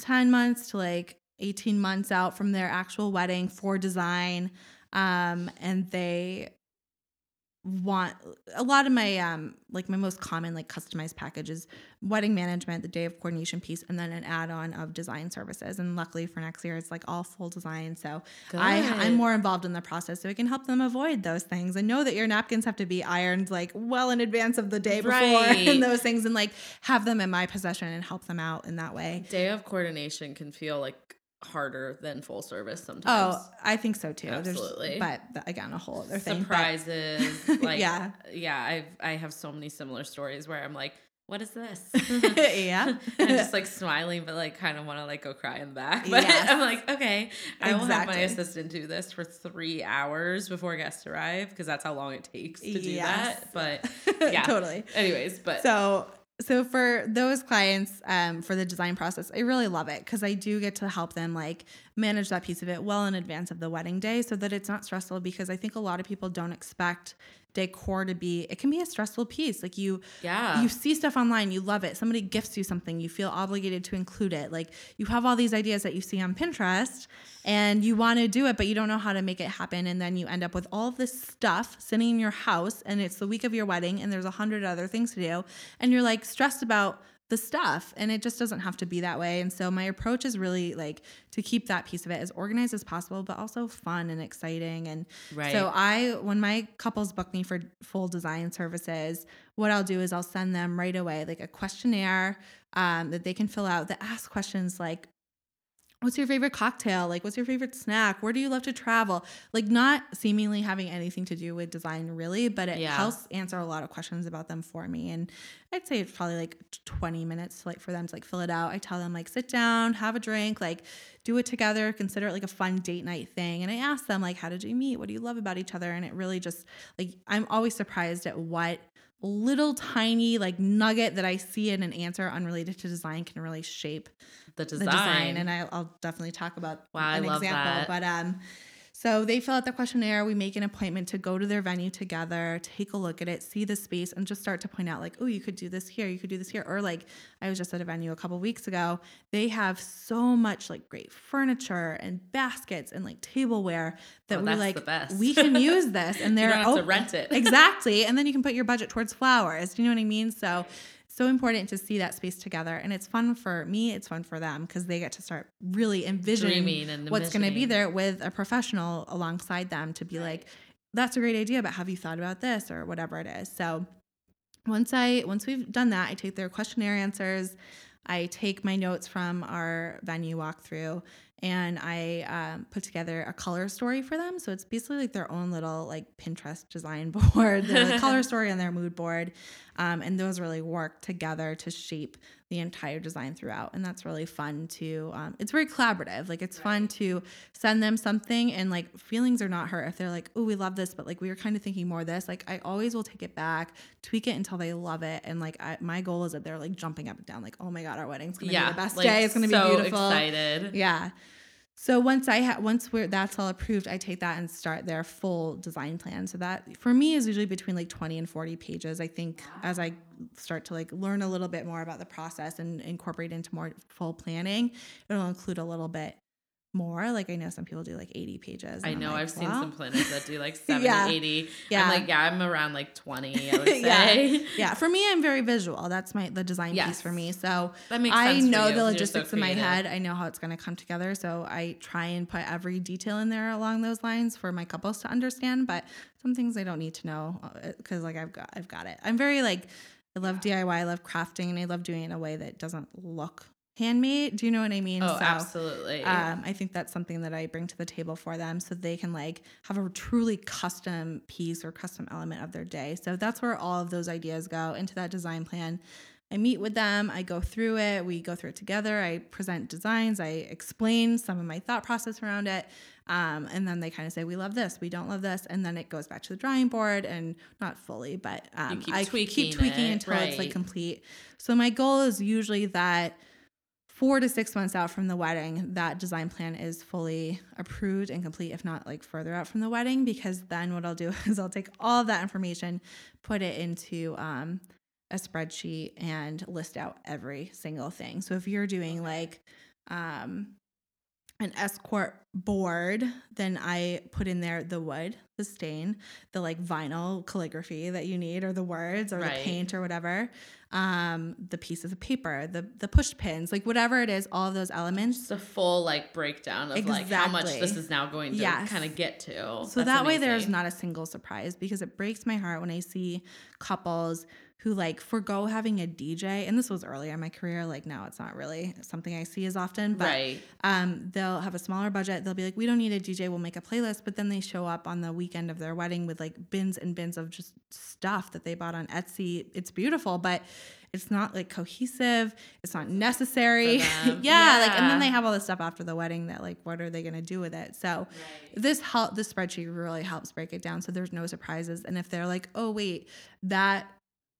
10 months to like 18 months out from their actual wedding for design. Um, and they want a lot of my um like my most common like customized packages wedding management the day of coordination piece and then an add-on of design services and luckily for next year it's like all full design so I, Good. I'm more involved in the process so I can help them avoid those things. I know that your napkins have to be ironed like well in advance of the day before Right. and those things and like have them in my possession and help them out in that way. Day of coordination can feel like harder than full service sometimes. Oh, I think so too. Absolutely. There's, but again, a whole other thing. but- surprises. like Yeah. yeah. I've I have so many similar stories where I'm like, what is this? Yeah. I'm just like smiling, but like kind of want to like go cry in the back. But Yes. I'm like, okay, I will have my assistant do this for three hours before guests arrive because that's how long it takes to do Yes. that. But yeah, totally. Anyways, but So so for those clients um, for the design process i really love it because i do get to help them like manage that piece of it well in advance of the wedding day so that it's not stressful because I think a lot of people don't expect decor to be it can be a stressful piece. Like you Yeah. you see stuff online you love it. Somebody gifts you something you feel obligated to include it. Like you have all these ideas that you see on pinterest and you want to do it but you don't know how to make it happen. And then you end up with all of this stuff sitting in your house and it's the week of your wedding and there's a hundred other things to do. And you're like stressed about the stuff and it just doesn't have to be that way and so my approach is really like to keep that piece of it as organized as possible but also fun and exciting and Right. so i when my couples book me for full design services what i'll do is i'll send them right away like a questionnaire um, that they can fill out that asks questions like what's your favorite cocktail? Like what's your favorite snack? Where do you love to travel? Like not seemingly having anything to do with design really but it Yeah. helps answer a lot of questions about them for me. And i'd say it's probably like 20 minutes to, like for them to like fill it out. I tell them like sit down have a drink like do it together consider it like a fun date night thing. And i ask them like how did you meet? What do you love about each other? And it really just like i'm always surprised at what little tiny like nugget that i see in an answer unrelated to design can really shape the the design. design and I, i'll definitely talk about Wow, an example that. but um so they fill out the questionnaire. We make an appointment to go to their venue together take a look at it see the space and just start to point out like oh you could do this here you could do this here. Or like i was just at a venue a couple weeks ago. They have so much like great furniture and baskets and like tableware that Oh, we're like the best. we can use this and they're don't have to rent it. exactly. And then you can put your budget towards flowers. Do you know what i mean? So so important to see that space together. And it's fun for me it's fun for them because they get to start really envisioning what's going to be there with a professional alongside them to be like that's a great idea but have you thought about this? or whatever it is. So once i once we've done that i take their questionnaire answers. I take my notes from our venue walkthrough and i um, put together a color story for them. So it's basically like their own little like pinterest design board their color story on their mood board. Um, and those really work together to shape the entire design throughout. And that's really fun to um, it's very collaborative. Like it's fun to send them something and like feelings are not hurt if they're like oh we love this but like we were kind of thinking more of this. Like i always will take it back tweak it until they love it. And like I, my goal is that they're like jumping up and down like oh my god our wedding's gonna yeah, be the best like, day. It's gonna so be beautiful. Excited. yeah. So once I ha- once we're that's all approved, I take that and start their full design plan. So that for me is usually between like 20 and 40 pages. I think as I start to like learn a little bit more about the process and incorporate into more full planning, it'll include a little bit more. Like I know some people do like 80 pages. I know like, I've seen some planners that do like 70, Yeah. 80. Yeah. I'm like, yeah, I'm around like 20, I would yeah. say. yeah. For me, I'm very visual. That's my the design piece for me. So That makes I know the You're so logistics in my head. I know how it's going to come together. So I try and put every detail in there along those lines for my couples to understand. But some things I don't need to know uh, because like I've got I've got it. I'm very like I love DIY. I love crafting, and I love doing it in a way that doesn't look handmade. Do you know what I mean? Oh, So, absolutely. um, I think that's something that I bring to the table for them so they can like have a truly custom piece or custom element of their day. So that's where all of those ideas go into that design plan. I meet with them, I go through it, we go through it together, I present designs, I explain some of my thought process around it. Um, and then they kind of say, We love this, we don't love this. And then it goes back to the drawing board and not fully, but um, keep I tweaking keep tweaking it, until it's like complete. So my goal is usually that four to six months out from the wedding, that design plan is fully approved and complete, if not like further out from the wedding, because then what I'll do is I'll take all of that information, put it into um, a spreadsheet, and list out every single thing. So if you're doing like um, an escort board, then I put in there the wood, the stain, the like vinyl calligraphy that you need, or the words, or Right. the paint, or whatever. Um, the pieces of paper, the the push pins, like whatever it is, all of those elements. Just a full like breakdown of like how much this is now going to Yes. kind of get to. So That's that way there's not a single surprise because it breaks my heart when I see couples who like forego having a DJ. And this was earlier in my career, like now it's not really something I see as often, but right. um, they'll have a smaller budget. They'll be like, we don't need a DJ, we'll make a playlist. But then they show up on the weekend of their wedding with like bins and bins of just stuff that they bought on Etsy. It's beautiful, but it's not like cohesive. It's not necessary. Them. yeah, like and then they have all this stuff after the wedding that like what are they gonna do with it? So this help this spreadsheet really helps break it down so there's no surprises. And if they're like, oh wait, that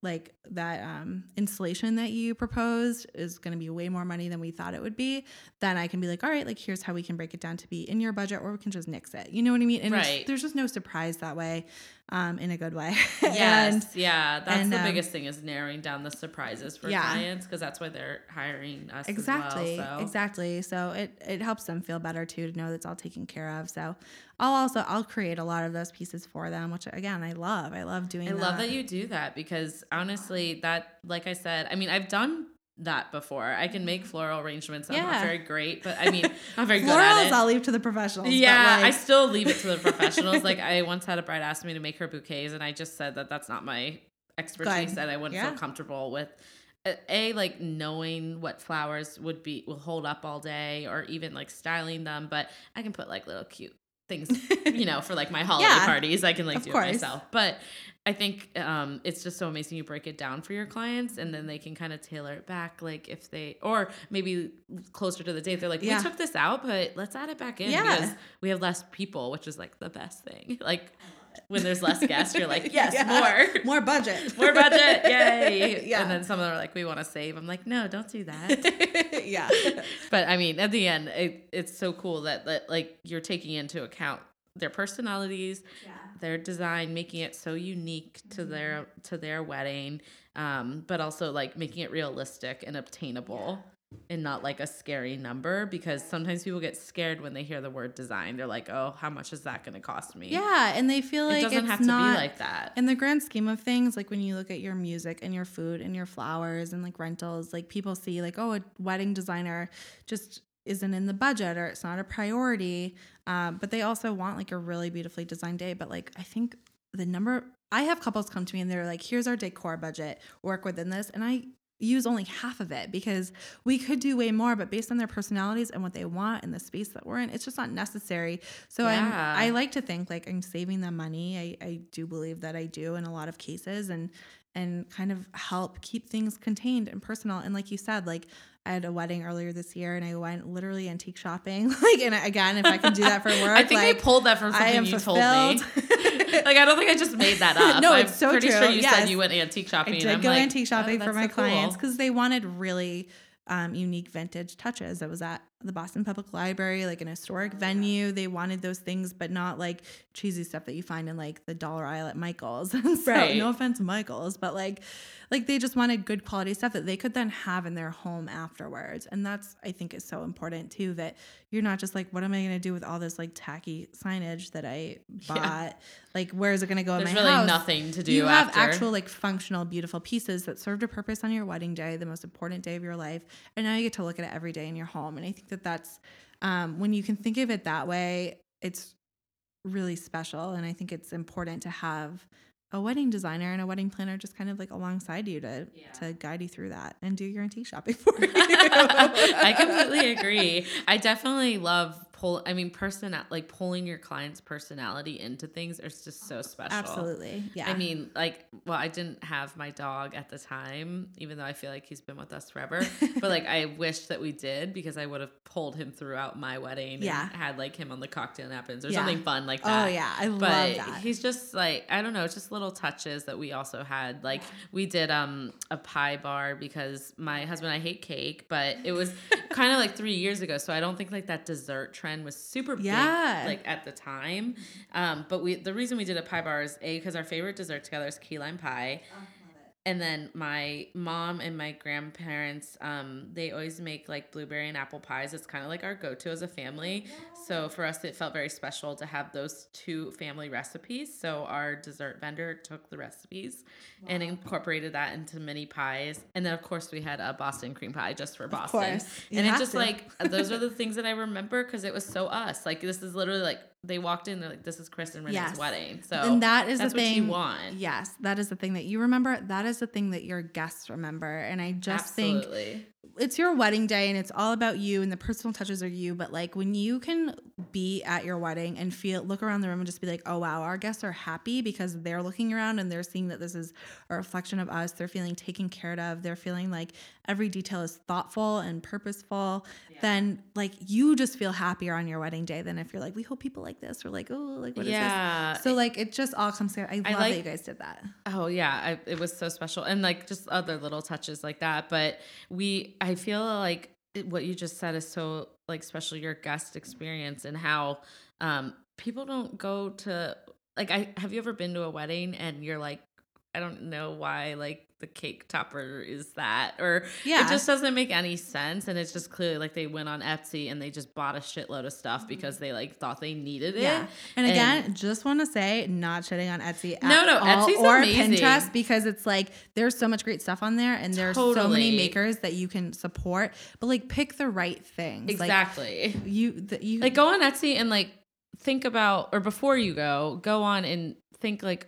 like that um, installation that you proposed is going to be way more money than we thought it would be, then I can be like, all right, like here's how we can break it down to be in your budget, or we can just nix it. You know what I mean? And Right. there's just no surprise that way, um, in a good way. Yes, and yeah, that's and, the um, biggest thing is narrowing down the surprises for Yeah. clients because that's why they're hiring us exactly, as well. So. exactly. So it it helps them feel better too to know that's all taken care of. So I'll also I'll create a lot of those pieces for them, which again I love. I love doing. I love that you do that because honestly, that like I said, I mean, I've done that before. I can make mm-hmm. floral arrangements. I'm not very great, but I mean, I'm very good at Florals it. I'll leave to the professionals. Yeah, I still leave it to the professionals. like I once had a bride ask me to make her bouquets, and I just said that that's not my expertise, and I wouldn't Yeah. feel comfortable with a like knowing what flowers would be will hold up all day, or even like styling them. But I can put like little cute things, you know, for like my holiday Yeah, parties. I can like do course. it myself. But I think um, it's just so amazing. You break it down for your clients, and then they can kind of tailor it back. Like if they, or maybe closer to the date, they're like, Yeah. "We took this out, but let's add it back in Yeah. because we have less people," which is like the best thing. Like when there's less guests, you're like, "Yes, Yeah. more." more budget, More budget, yay! Yeah. And then some of them are like, "We want to save." I'm like, "No, don't do that." yeah. but I mean, at the end, it, it's so cool that, that like you're taking into account their personalities, their design, making it so unique to their to their wedding, um, but also like making it realistic and obtainable. And not like a scary number because sometimes people get scared when they hear the word design. They're like, "Oh, how much is that going to cost me?" Yeah, and they feel like it doesn't it's have to not, be like that. In the grand scheme of things, like when you look at your music and your food and your flowers and like rentals, like people see like, oh, a wedding designer just isn't in the budget or it's not a priority. Um, but they also want like a really beautifully designed day. But like I think the number I have couples come to me and they're like, here's our decor budget, work within this. And I use only half of it because we could do way more, but based on their personalities and what they want and the space that we're in, it's just not necessary. So Yeah. I'm I like to think like I'm saving them money. I, I do believe that I do in a lot of cases and and kind of help keep things contained and personal. And like you said, like I had a wedding earlier this year and I went literally antique shopping. like and again, if I can do that for work, I think like, I pulled that from something you told me. like I don't think I just made that up. No, I'm it's so pretty true. sure you Yes. said you went antique shopping. I did go like, antique shopping oh, for my so clients because they wanted really um, unique vintage touches. I was at the Boston Public Library, like an historic oh, venue. They wanted those things, but not like cheesy stuff that you find in like the dollar aisle at Michael's. so, Right. no offense, Michael's, but like, like they just wanted good quality stuff that they could then have in their home afterwards. And that's I think is so important too. That you're not just like, what am I going to do with all this like tacky signage that I bought? Like, where is it going to go There's in my really house? nothing to do you have actual like functional beautiful pieces that served a purpose on your wedding day the most important day of your life and now you get to look at it every day in your home and i think that that's um, when you can think of it that way it's really special and i think it's important to have a wedding designer and a wedding planner just kind of like alongside you to to guide you through that and do your antique shopping for you I completely agree. I definitely love pull. I mean, person like pulling your client's personality into things is just so special. absolutely yeah I mean, like, well, I didn't have my dog at the time, even though I feel like he's been with us forever. but like, I wish that we did because I would have pulled him throughout my wedding. Yeah. and had like him on the cocktail napkins or Yeah. something fun like that. oh yeah i But love that he's just like I don't know, it's just little touches that we also had. Like we did um a pie bar because my husband I hate cake, but it was kind of like three years ago, so I don't think like that dessert trend was super Yeah. big like at the time. Um, but we the reason we did a pie bar is a because our favorite dessert together is key lime pie. And then my mom and my grandparents, um, they always make like blueberry and apple pies. It's kind of like our go to as a family. So for us, it felt very special to have those two family recipes. So our dessert vendor took the recipes and incorporated that into mini pies. And then, of course, we had a Boston cream pie just for Boston. And it have just to. like, those are the things that I remember because it was so us. Like, this is literally like, they walked in, they're like, this is Chris and Renee's Yes. wedding. So and that is that's the what thing you want. Yes, that is the thing that you remember. That is the thing that your guests remember. And I just think Absolutely. It's your wedding day and it's all about you and the personal touches are you. But like when you can be at your wedding and feel look around the room and just be like, oh wow, our guests are happy because they're looking around and they're seeing that this is a reflection of us. They're feeling taken care of. They're feeling like every detail is thoughtful and purposeful. Then like you just feel happier on your wedding day than if you're like, we hope people like like this or like oh like what is Yeah. this? So like it just all comes together. I love I that you guys did that. Oh yeah, I, it was so special, and like just other little touches like that. But we, I feel like what you just said is so like special. Your guest experience and how um people don't go to like. I have you ever been to a wedding and you're like, I don't know why like the cake topper is that or Yeah. it just doesn't make any sense and it's just clearly like they went on Etsy and they just bought a shitload of stuff mm-hmm. because they like thought they needed it. Yeah. And again, just want to say, not shitting on Etsy. At No, no, all, Etsy's or amazing. Pinterest because it's like there's so much great stuff on there, and there's so many makers that you can support. But like, pick the right things. exactly. Like, you, the, you like go on Etsy and like think about or before you go, go on and think like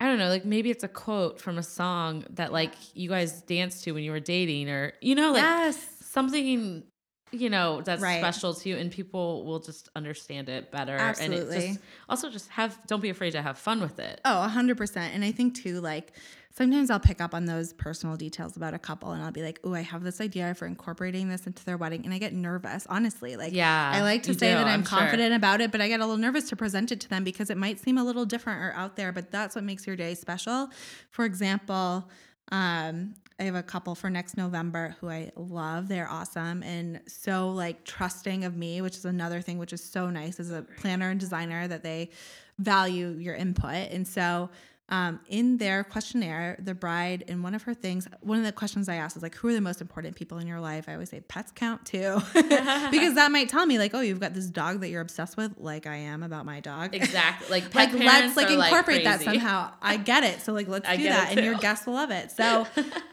I don't know, like maybe it's a quote from a song that like you guys danced to when you were dating or you know like yes. something you know that's Right. special to you and people will just understand it better and Absolutely. it just also just have don't be afraid to have fun with it. Oh, a hundred percent. And I think too, like sometimes I'll pick up on those personal details about a couple and I'll be like, oh, I have this idea for incorporating this into their wedding. And I get nervous, honestly. Like Yeah, I like to say do, that I'm, I'm sure. confident about it, but I get a little nervous to present it to them because it might seem a little different or out there, but that's what makes your day special. For example, um, I have a couple for next November who I love. They're awesome and so like trusting of me, which is another thing which is so nice as a planner and designer that they value your input. And so um, in their questionnaire, the bride, in one of her things, one of the questions I asked is like, who are the most important people in your life? I always say pets count too, because that might tell me like, oh, you've got this dog that you're obsessed with, like I am about my dog. Exactly. Like like let's like incorporate that somehow. I get it. So like let's I do that, and your guests will love it. So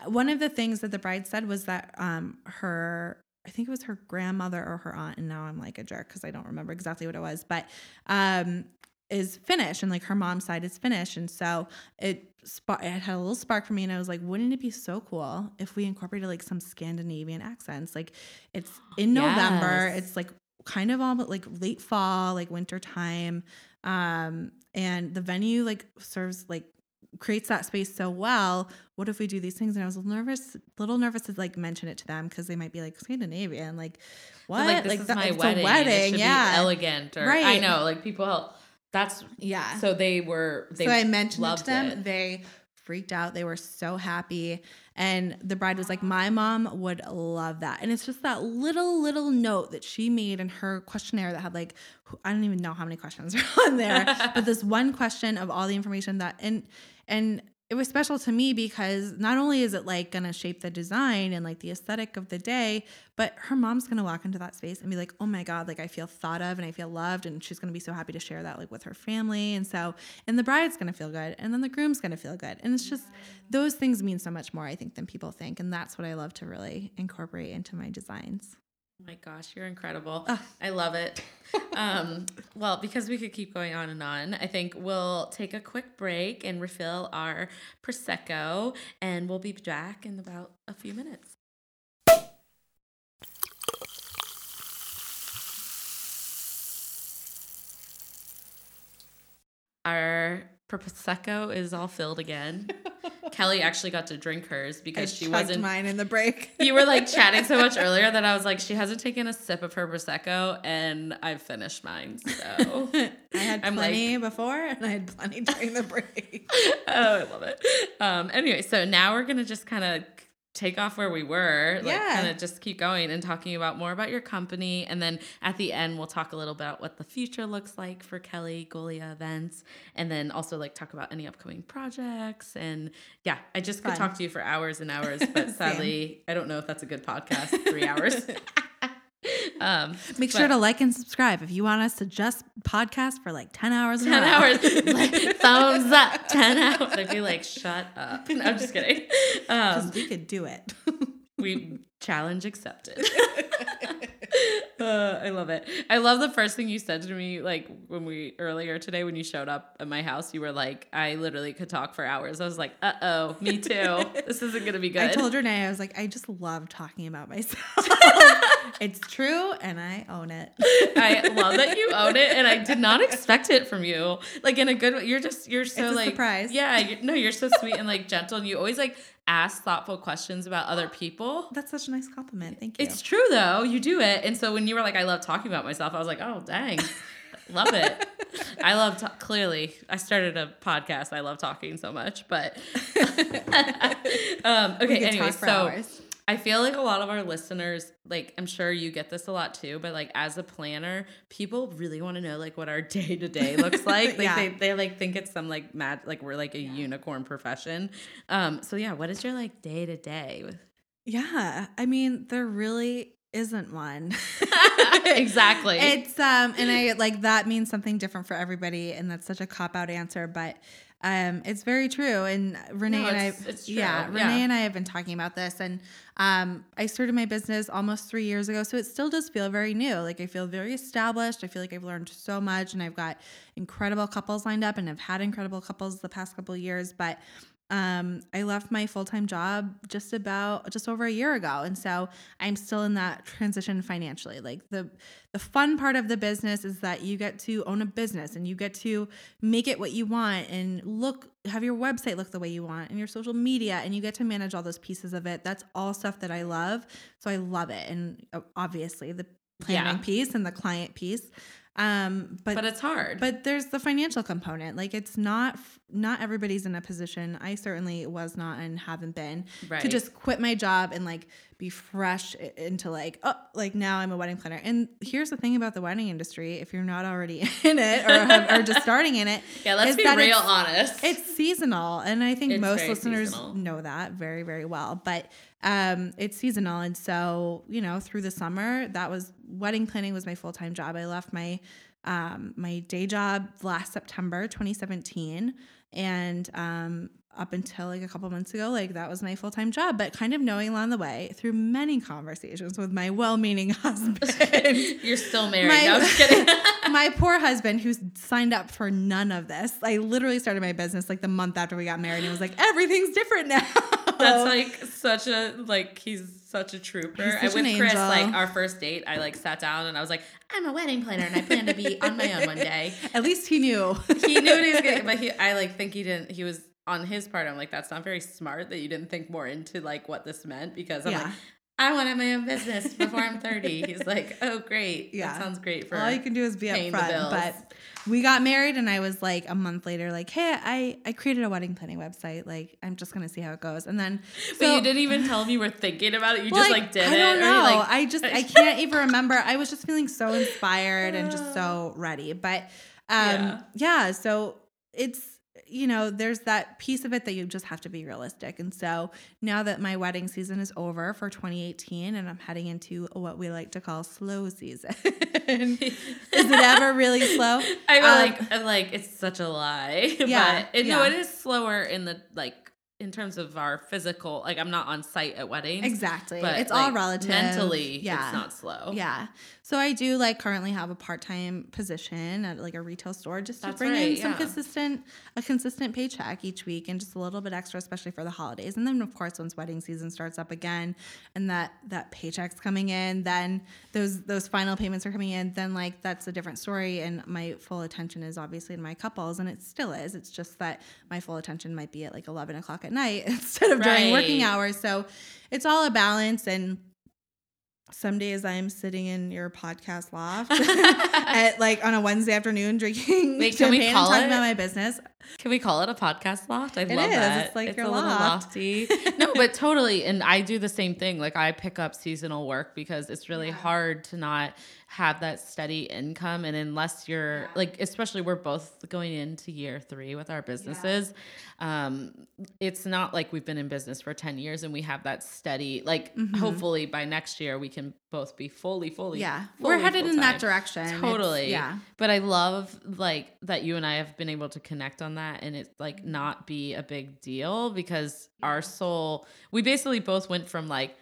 one of the things that the bride said was that um her I think it was her grandmother or her aunt, and now I'm like a jerk because I don't remember exactly what it was, but um is Finnish and like her mom's side is Finnish, and so it spark it had a little spark for me, and I was like, wouldn't it be so cool if we incorporated like some Scandinavian accents? Like it's in November, Yes. it's like kind of all but like late fall, like winter time, um, and the venue like serves like creates that space so well. What if we do these things? And I was a little nervous, little nervous to like mention it to them because they might be like Scandinavian, like what? But, like this is that- my wedding. wedding, should yeah, be elegant or right. I know, like people. That's yeah. so they were. They so I mentioned it to them. it. They freaked out. They were so happy. And the bride was like, My mom would love that. And it's just that little, little note that she made in her questionnaire that had like, I don't even know how many questions are on there, but this one question of all the information that, and, and, it was special to me because not only is it like gonna shape the design and like the aesthetic of the day, but her mom's gonna walk into that space and be like, oh my God, like I feel thought of and I feel loved. And she's gonna be so happy to share that like with her family. And so, and the bride's gonna feel good and then the groom's gonna feel good. And it's just those things mean so much more, I think, than people think. And that's what I love to really incorporate into my designs. My gosh, you're incredible. I love it. um, well, because we could keep going on and on, I think we'll take a quick break and refill our Prosecco, and we'll be back in about a few minutes. Our Prosecco is all filled again. Kelly actually got to drink hers because she wasn't mine in the break. you were like chatting so much earlier that I was like, she hasn't taken a sip of her prosecco, and I've finished mine. So I had I'm plenty before and I had plenty during the break. oh, I love it. Um, anyway, so now we're gonna just kind of take off where we were, like Yeah. kind of just keep going and talking about more about your company, and then at the end we'll talk a little bit about what the future looks like for Kelly Golia events, and then also like talk about any upcoming projects. And yeah, I just could talk to you for hours and hours, but sadly, I don't know if that's a good podcast. Three hours. um, Make sure to like and subscribe if you want us to just podcast for like 10 hours. 10 hours. Like, thumbs up. 10 hours. I'd be like, shut up. No, I'm just kidding. Um, we could do it. we challenge accepted. Uh, I love it. I love the first thing you said to me, like when we earlier today when you showed up at my house. You were like, "I literally could talk for hours." I was like, "Uh oh, me too. This isn't gonna be good." I told Renee, I was like, I just love talking about myself. it's true and I own it. I love that you own it, and I did not expect it from you. Like in a good way. You're just you're so like surprise. Yeah, you no, you're so sweet and like gentle, and you always like ask thoughtful questions about other people. That's such a nice compliment. Thank you. It's true though, you do it, and so when you were like, I love talking about myself, I was like, oh dang. Love it. I love ta- clearly. I started a podcast. I love talking so much, but um, okay. Anyway, so hours. I feel like a lot of our listeners, like I'm sure you get this a lot too, but like as a planner, people really want to know like what our day to day looks like. Like Yeah. they, they like think it's some like mad like we're like a unicorn profession. Um, so yeah, what is your like day to day with Yeah, I mean, there really isn't one. Exactly. It's um and I like that means something different for everybody and that's such a cop out answer, but um it's very true and Renee No, and I it's- it's true. yeah, Yeah. Renee and I have been talking about this and um I started my business almost 3 years ago, so it still does feel very new. Like I feel very established. I feel like I've learned so much and I've got incredible couples lined up and I've had incredible couples the past couple of years, but um i left my full-time job just about just over a year ago. And so i'm still in that transition financially. Like the the fun part of the business is that you get to own a business and you get to make it what you want and look have your website look the way you want and your social media and you get to manage all those pieces of it. That's all stuff that i love. So i love it. And uh, obviously the planning Yeah. piece and the client piece um but but it's hard. but there's the financial component. Like it's not not everybody's in a position. I certainly was not and haven't been to just quit my job and like be fresh into like oh like now I'm a wedding planner. And here's the thing about the wedding industry: if you're not already in it or have, or just starting in it, yeah, let's be real it's- honest. it's seasonal, and I think It's most listeners seasonal. know that very, very well. But um, it's seasonal, and so you know, through the summer, that was wedding planning was my full time job. I left my um, my day job last September, 2017, and um, up until like a couple months ago, like that was my full time job. But kind of knowing along the way through many conversations with my well meaning husband. You're still married. My- no, I'm just kidding. my poor husband who signed up for none of this. I literally started my business like the month after we got married and was like, everything's different now. That's uh-huh. like such a like he's such a trooper. He's and such with Chris, like our first date, I like sat down and I was like, I'm a wedding planner and I plan to be on my own one day. At least he knew. He knew what he was getting, but he I like think he didn't he was on his part, I'm like, that's not very smart that you didn't think more into like what this meant because I'm Yeah. like, I want to have my own business before I'm 30. He's like, oh great. Yeah. That sounds great for All you can do is be upfront. But we got married and I was like a month later, like, hey, I, I created a wedding planning website. Like, I'm just gonna see how it goes. And then But you didn't even tell me you were thinking about it. You Well, just like did I don't or know. like, I just I can't even remember. I was just feeling so inspired and just so ready. But um Yeah. yeah, so it's you know, there's that piece of it that you just have to be realistic. And so now that my wedding season is over for 2018 and I'm heading into what we like to call slow season. is it ever really slow? I feel Um, like I'm like it's such a lie. Yeah, but it, no, it is slower in the like in terms of our physical. Like I'm not on site at weddings. Exactly. But it's all relative. Mentally, Yeah. it's not slow. Yeah. So I do like currently have a part-time position at like a retail store just to bring right, in some yeah. consistent a consistent paycheck each week and just a little bit extra especially for the holidays. And then of course once wedding season starts up again and that that paycheck's coming in, then those those final payments are coming in, then like that's a different story and my full attention is obviously in my couples and it still is. It's just that my full attention might be at like 11 o'clock at night instead of during working hours. So it's all a balance and some days I'm sitting in your podcast loft at like on a Wednesday afternoon drinking Wait, can we call talking it? about my business. Can we call it a podcast loft? I It love is. that. It's like it's your a little lofty. no, but totally. And I do the same thing. Like I pick up seasonal work because it's really hard to not have that steady income. And unless you're like, especially we're both going into year three with our businesses. Um, it's not like we've been in business for 10 years and we have that steady, like hopefully by next year we can both be fully, fully. Mm-hmm. Yeah. fully We're headed in that direction. It's- Totally. yeah. But I love like that you and I have been able to connect on that and it's like not be a big deal because our soul we basically both went from like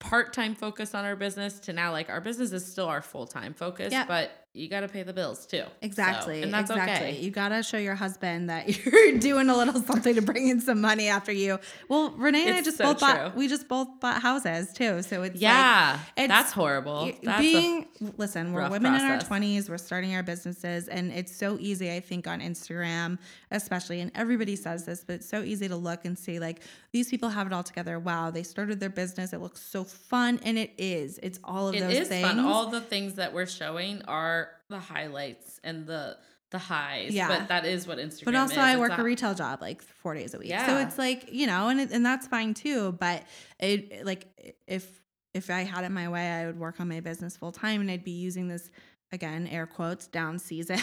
part-time focus on our business to now like our business is still our full-time focus Yeah. but you got to pay the bills too. So, Exactly. and that's exactly. okay. You gotta show your husband that you're doing a little something to bring in some money after you. Well, Renee and I just so both bought we just both bought houses too. So it's like, Yeah. it's- that's horrible. That's being listen we're women in our 20s we're starting our businesses and it's so easy i think on instagram especially and everybody says this but it's so easy to look and see like these people have it all together wow they started their business it looks so fun and it is it's all of It those is things fun. All the things that we're showing are the highlights and the the highs. Yeah. But that is what Instagram but also is. I work a retail job like four days a week. Yeah. So it's like, you know, and it, and that's fine too. But it like if if I had it my way, I would work on my business full time and I'd be using this again, air quotes, down season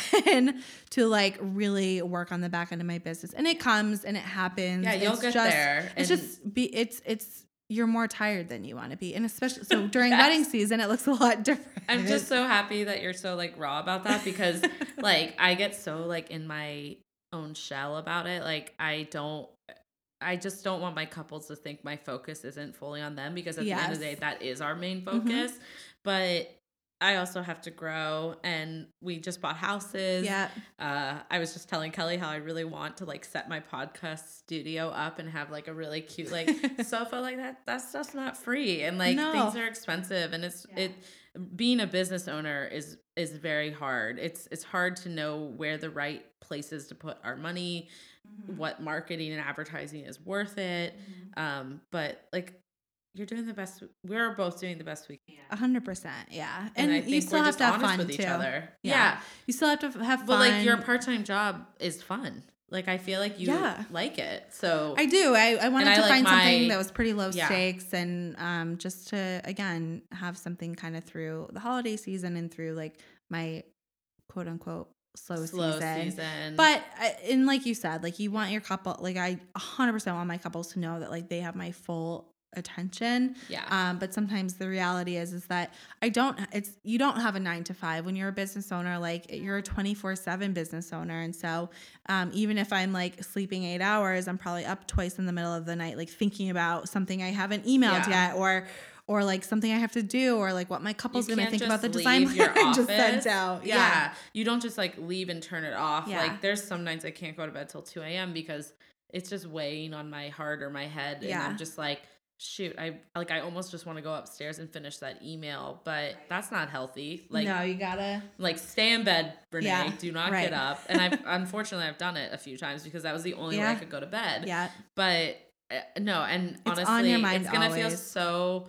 to like really work on the back end of my business. And it comes and it happens. Yeah, you'll It's get just, there. It's just be it's it's you're more tired than you want to be. And especially so during Yes. wedding season it looks a lot different. I'm just so happy that you're so like raw about that because like I get so like in my own shell about it. Like I don't I just don't want my couples to think my focus isn't fully on them because at the end of the day that is our main Mm-hmm. focus. But I also have to grow and we just bought houses. yeah. Uh, I was just telling Kelly how I really want to like set my podcast studio up and have like a really cute like sofa like that. That stuff's not free and like No. things are expensive and it's it being a business owner is is very hard. It's it's hard to know where the right places to put our money, Mm-hmm. what marketing and advertising is worth it. Um, but like you're doing the best. We're both doing the best we can. A hundred percent, yeah. And, And, I think you still have to have fun with each too. other. Yeah. yeah. You still have to have fun. But like your part time job is fun. Like I feel like you Yeah. like it. So I do. I, I wanted I to like find something my- that was pretty low Yeah. stakes and um, just to again have something kind of through the holiday season and through like my quote unquote slow, slow season. season. But I- and like you said, like you want your couple, like I 100% want my couples to know that like they have my full attention. yeah. Um, but sometimes the reality is is that I don't. It's you don't have a nine to five when you're a business owner. Like you're a twenty four seven business owner, and so um, even if I'm like sleeping eight hours, I'm probably up twice in the middle of the night, like thinking about something I haven't emailed Yeah. yet, or or like something I have to do, or like what my couple's gonna think about the design your plan I just sent out. Yeah. You don't just like leave and turn it off. Yeah. Like there's some nights I can't go to bed till 2 a.m. because it's just weighing on my heart or my head. And Yeah. I'm just like, shoot, I like I almost just want to go upstairs and finish that email, but that's not healthy. Like no, you gotta. like stay in bed, Renee. Yeah, Do not right. get up. And I've unfortunately I've done it a few times because that was the only way I could go to bed. Yeah. But uh, no, and It's on honestly, your mind it's gonna feel so.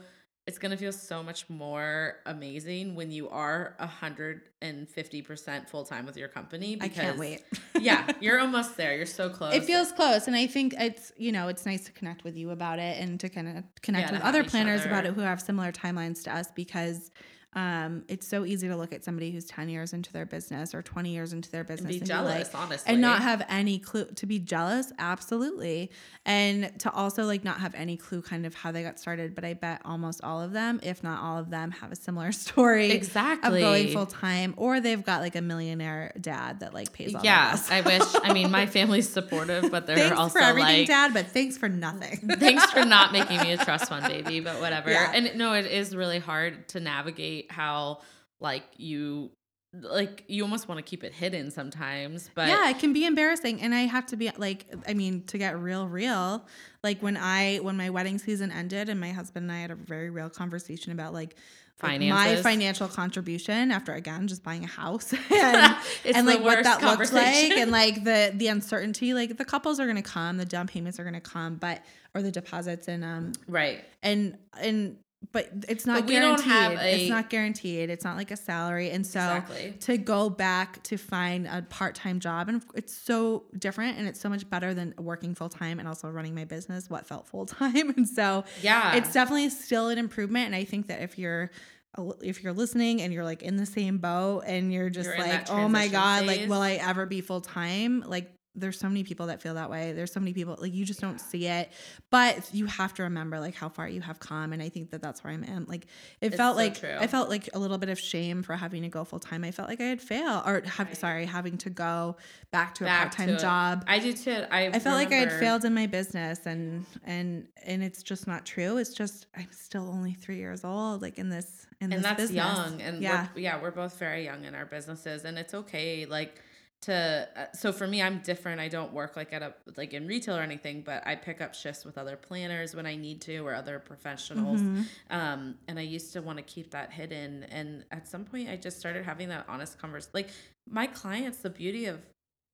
It's gonna feel so much more amazing when you are hundred and fifty percent full time with your company. I Because, can't wait. yeah, you're almost there. You're so close. It feels close, and I think it's you know it's nice to connect with you about it and to kind of connect Yeah, with other planners other. about it who have similar timelines to us because um, it's so easy to look at somebody who's ten years into their business or twenty years into their business be and jealous, be like, honestly, and not have any clue to be jealous, absolutely, and to also like not have any clue kind of how they got started. But I bet almost all of them, if not all of them, have a similar story Exactly. of going full time, or they've got like a millionaire dad that like pays all Yeah. I wish. I mean, my family's supportive, but they're Thanks also for everything, like, Dad, but thanks for nothing. thanks for not making me a trust fund baby, but whatever. Yeah. And no, it is really hard to navigate how like you like you almost want to keep it hidden sometimes, but yeah, it can be embarrassing, and I have to be like, I mean, to get real, real. Like when I when my wedding season ended, and my husband and I had a very real conversation about like. like, my financial contribution after again just buying a house and, It's and like what that looks like and like the the uncertainty like the couples are gonna come the down payments are gonna come but or the deposits and um right. and and but it's not But we don't guaranteed. have a- it's not guaranteed. It's not like a salary, and so Exactly. to go back to find a part time job, and it's so different, and it's so much better than working full time and also running my business. What felt full time, and so Yeah. it's definitely still an improvement. And I think that if you're uh, if you're listening and you're like in the same boat and you're just You're like, oh my god, like will I ever be full time? Like there's so many people that feel that way. There's so many people like you just don't see it, but you have to remember like how far you have come. And I think that that's where I'm at. Like it It's felt so like true. I felt like a little bit of shame for having to go full time. I felt like I had failed or have, sorry having to go back to a part time job. I did too. I I felt like I had failed in my business and and and it's just not true. It's just I'm still only three years old, like in this in and this that's business. young and yeah, we're, yeah we're both very young in our businesses and it's okay like to uh, so for me i'm different. I don't work like at a like in retail or anything but i pick up shifts with other planners when i need to or other professionals. Mm-hmm. um and i used to want to keep that hidden. And at some point i just started having that honest conversation like my clients the beauty of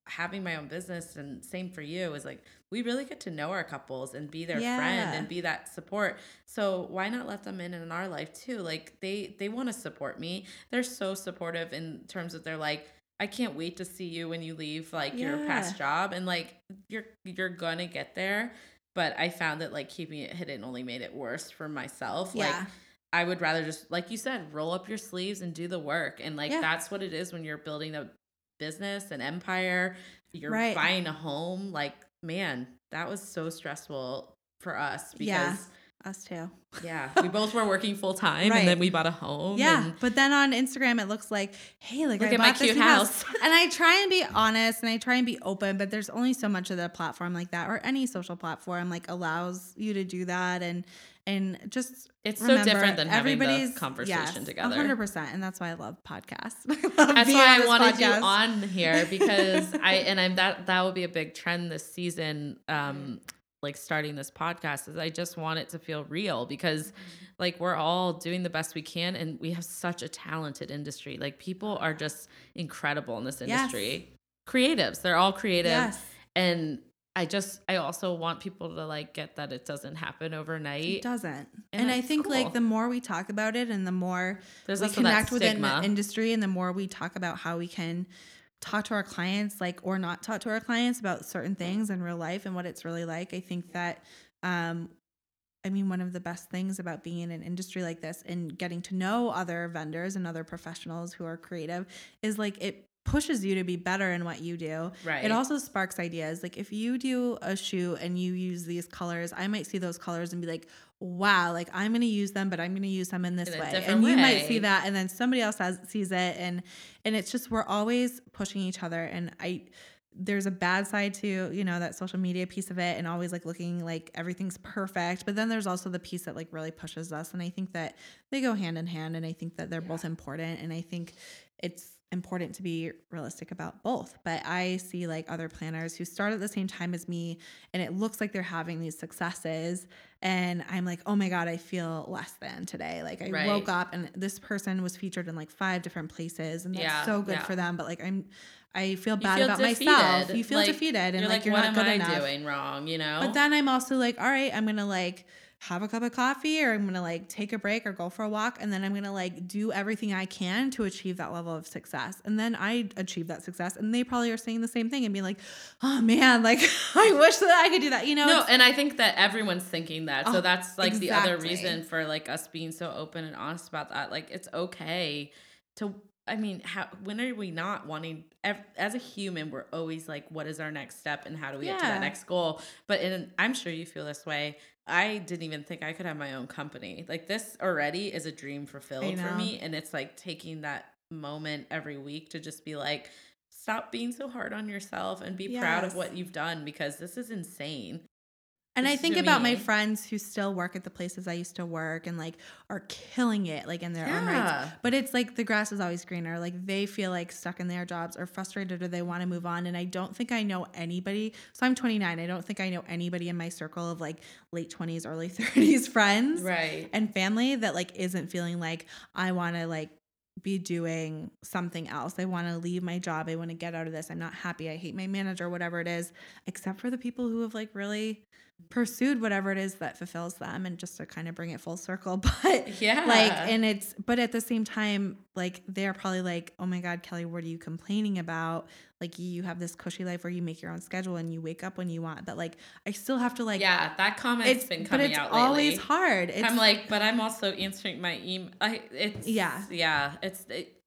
having my own business and same for you is like we really get to know our couples and be their Yeah. friend and be that support. So why not let them in in our life too? Like they they want to support me. They're so supportive in terms of they're like i can't wait to see you when you leave like your past job and like you're you're gonna get there but i found that like keeping it hidden only made it worse for myself like Yeah. I would rather just like you said, roll up your sleeves and do the work. And like Yeah. that's what it is when you're building a business, an empire, you're Right. buying a home. Like, man, that was so stressful for us because Yeah. Us too. yeah, we both were working full time Right. and then we bought a home. Yeah, but then on Instagram it looks like, hey, like Look I at my bought this cute new house. and I try and be honest and I try and be open, but there's only so much of the platform like that or any social platform like allows you to do that and and just It's so different than having the everybody's- conversation yes, together. 100%, and that's why I love podcasts. I That's why I wanted you podcast. on here because I and I'm that that will be a big trend this season. Um, like starting this podcast is I just want it to feel real because mm-hmm. like we're all doing the best we can and we have such a talented industry. Like people are just incredible in this Yes. industry. Creatives, they're all creative. Yes. And I just I also want people to like get that it doesn't happen overnight. It doesn't. And And, I think cool. like the more we talk about it and the more There's we connect within stigma. the industry and the more we talk about how we can talk to our clients like or not talk to our clients about certain things in real life and what it's really like. I think that um I mean, one of the best things about being in an industry like this and getting to know other vendors and other professionals who are creative is like it pushes you to be better in what you do. Right. It also sparks ideas. Like if you do a shoot and you use these colors, I might see those colors and be like, wow, like I'm going to use them, but I'm going to use them in this In way. And you might see that and then somebody else has, sees it and and it's just we're always pushing each other and I there's a bad side to you know that social media piece of it and always like looking like everything's perfect but then there's also the piece that like really pushes us and i think that they go hand in hand and i think that they're both important and i think it's important to be realistic about both but i see like other planners who start at the same time as me and it looks like they're having these successes and i'm like oh my god i feel less than today like i Right. woke up and this person was featured in like five different places and that's Yeah, so good yeah. for them but like i'm i feel bad feel about myself you feel Like, defeated and you're like, you're what not am good I enough doing wrong? You know. but then i'm also like all right i'm gonna like have a cup of coffee or i'm gonna like take a break or go for a walk and then i'm gonna like do everything i can to achieve that level of success and then i achieve that success and they probably are saying the same thing and being like oh man like i wish that i could do that you know no, and I think that everyone's thinking that. So Oh, that's like the other reason for like us being so open and honest about that. Like it's okay to I mean, how when are we not wanting as a human, we're always like what is our next step and how do we get to that next goal? But in I'm sure you feel this way. I didn't even think I could have my own company. Like this already is a dream fulfilled for me and it's like taking that moment every week to just be like stop being so hard on yourself and be proud of what you've done because this is insane. And I think about my friends who still work at the places I used to work and like are killing it like in their own Yeah. rights. But it's like the grass is always greener. Like they feel like stuck in their jobs or frustrated or they want to move on. And I don't think I know anybody. So I'm 29. I don't think I know anybody in my circle of like late 20s, early 30s friends Right. and family that like isn't feeling like I want to like be doing something else. I want to leave my job. I want to get out of this. I'm not happy. I hate my manager, whatever it is, except for the people who have like really pursued whatever it is that fulfills them and just to kind of bring it full circle. But Yeah. like, and it's, but at the same time, like they're probably like, oh my God, Kelly, what are you complaining about? Like you have this cushy life where you make your own schedule and you wake up when you want. But like, I still have to like, yeah, that comment's it's, been but coming it's out lately. always hard. It's, I'm like, but I'm also answering my email. I it's Yeah. yeah. It's it,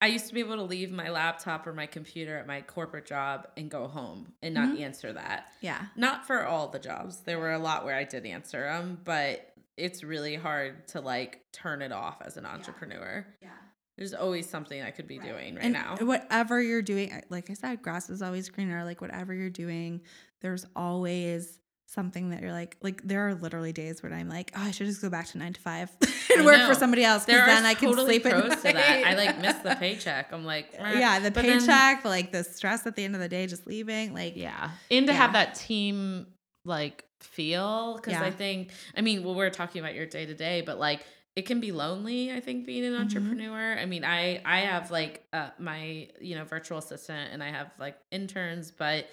I used to be able to leave my laptop or my computer at my corporate job and go home and not Mm-hmm. answer that. yeah. Not for all the jobs. There were a lot where I did answer them, but it's really hard to like turn it off as an entrepreneur. Yeah. There's always something I could be doing right and now. whatever you're doing like i said grass is always greener like whatever you're doing there's always something that you're like like there are literally days where i'm like oh i should just go back to nine to five and I work know. for somebody else because then i can totally sleep at pros to that. I like miss the paycheck. I'm like, "Eh." yeah the But paycheck but like the stress at the end of the day just leaving like Yeah. And to Yeah. have that team like feel because Yeah. I think I mean, well we're talking about your day to day, but like it can be lonely i think being an Mm-hmm. entrepreneur i mean i i have like uh, my you know virtual assistant and i have like interns but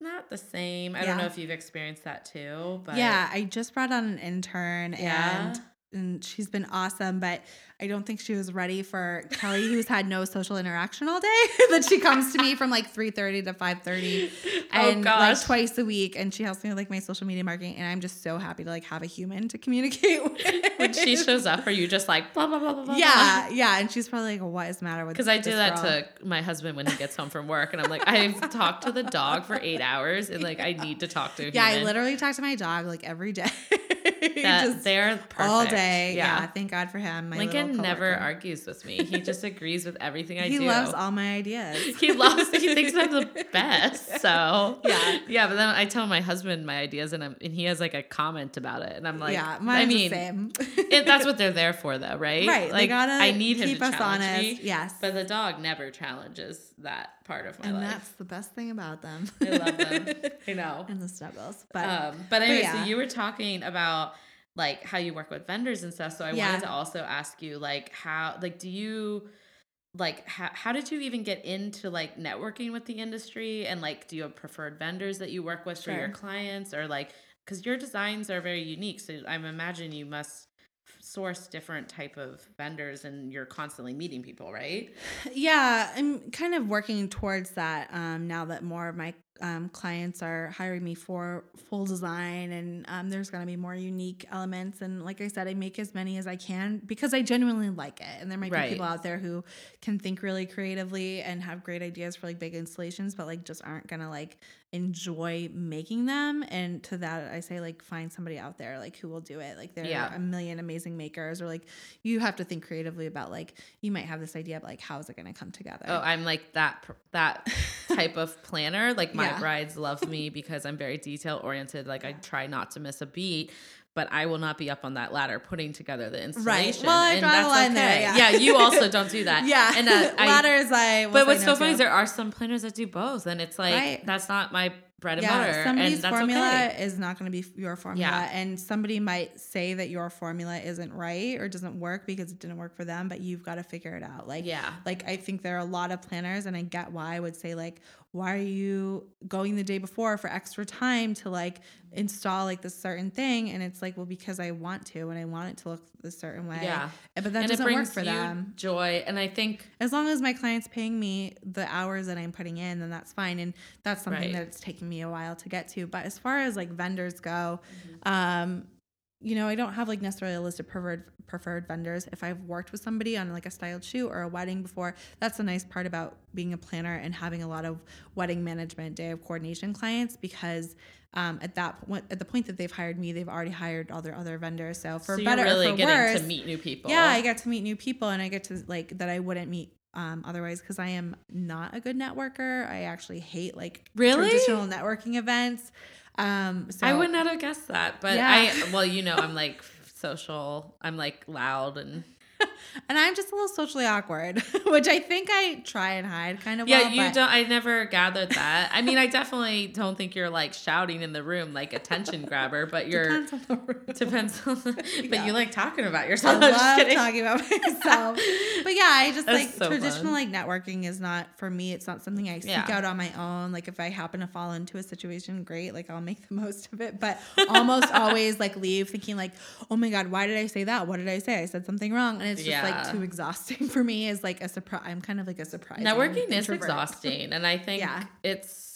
not the same i don't know if you've experienced that too but yeah, I just brought on an intern Yeah? and and she's been awesome, but I don't think she was ready for Kelly, who's had no social interaction all day. that she comes to me from like three thirty to 5:30 and gosh. like twice a week, and she helps me with like my social media marketing. And I'm just so happy to like have a human to communicate with. when she shows up are you just like blah blah blah blah blah yeah, yeah, and she's probably like, "What is the matter with?" because I do that girl?" to my husband when he gets home from work, and I'm like, I've talked to the dog for eight hours, and like I need to talk to. A Yeah, I literally talk to my dog like every day. That, Just they're perfect. all day. Yeah. thank God for him. My Lincoln never argues with me. He just agrees with everything I He do. He loves all my ideas. he loves. He thinks I'm the best. So Yeah. yeah. But then I tell my husband my ideas, and I'm, and he has like a comment about it, and I'm like, yeah, mine's I mean, the same. it, that's what they're there for, though, right? right. Like I need him keep to us challenge honest. me, Yes. but the dog never challenges that part of my life, and life. that's the best thing about them. I love them. I know. and the snuggles. But um, but anyway, yeah. so you were talking about like how you work with vendors and stuff. So I Yeah. wanted to also ask you like how like do you like how, how did you even get into like networking with the industry and like do you have preferred vendors that you work with for your clients or like because your designs are very unique so i'm imagine you must source different type of vendors and you're constantly meeting people right? Yeah, I'm kind of working towards that um, now that more of my um, clients are hiring me for full design and um, there's going to be more unique elements. And like I said, I make as many as I can because I genuinely like it. And there might Right. be people out there who can think really creatively and have great ideas for like big installations, but like just aren't going to like enjoy making them. And to that, I say like find somebody out there like who will do it. Like there Yeah. are a million amazing makers or like you have to think creatively about like you might have this idea, but like how is it going to come together? Oh, I'm like that that type of planner. Like my Yeah. brides love me because I'm very detail oriented. Like I try not to miss a beat, but I will not be up on that ladder putting together the installation. Right. Well, I and draw the line okay. there, yeah. you also don't do that. yeah. and uh, I, ladders. I. But what's no so funny is there are some planners that do both, and it's like Right. that's not my bread and yeah, butter, somebody's and that's formula okay. is not going to be your formula, Yeah. and somebody might say that your formula isn't right or doesn't work because it didn't work for them, but you've got to figure it out. Like, Yeah. like I think there are a lot of planners, and I get why I would say like, why are you going the day before for extra time to like install like this certain thing? And it's like, well, because I want to, and I want it to look a certain way. Yeah. but that and doesn't work for you them. joy, and I think as long as my client's paying me the hours that I'm putting in, then that's fine. And that's something Right. that it's taken me a while to get to. But as far as like vendors go, Mm-hmm. um, you know, I don't have like necessarily a list of preferred preferred vendors. If I've worked with somebody on like a styled shoot or a wedding before, that's the nice part about being a planner and having a lot of wedding management day of coordination clients because um, at that point, at the point that they've hired me, they've already hired all their other vendors. So for so better you're really or for getting worse, to meet new people. yeah, I get to meet new people and I get to like that I wouldn't meet um, otherwise because I am not a good networker. I actually hate like Really? traditional networking events. Um, so I would not have guessed that, but Yeah. I well, you know, I'm like social. I'm like loud and and I'm just a little socially awkward, which I think I try and hide kind of. yeah. well, you but- don't. I never gathered that. I mean, I definitely don't think you're like shouting in the room like attention grabber, but you're Depends on the room. depends. on but Yeah. you like talking about yourself. Just love talking about myself. but yeah, I just That's like so traditional fun. like networking is not for me. It's not something I seek Yeah. out on my own. Like if I happen to fall into a situation, great. Like I'll make the most of it. But almost always like leave thinking like, oh my god, why did I say that? What did I say? I said something wrong, and it's just like too exhausting for me. Is like a surprise. I'm kind of like a surprise. Networking is exhausting, and I think Yeah. it's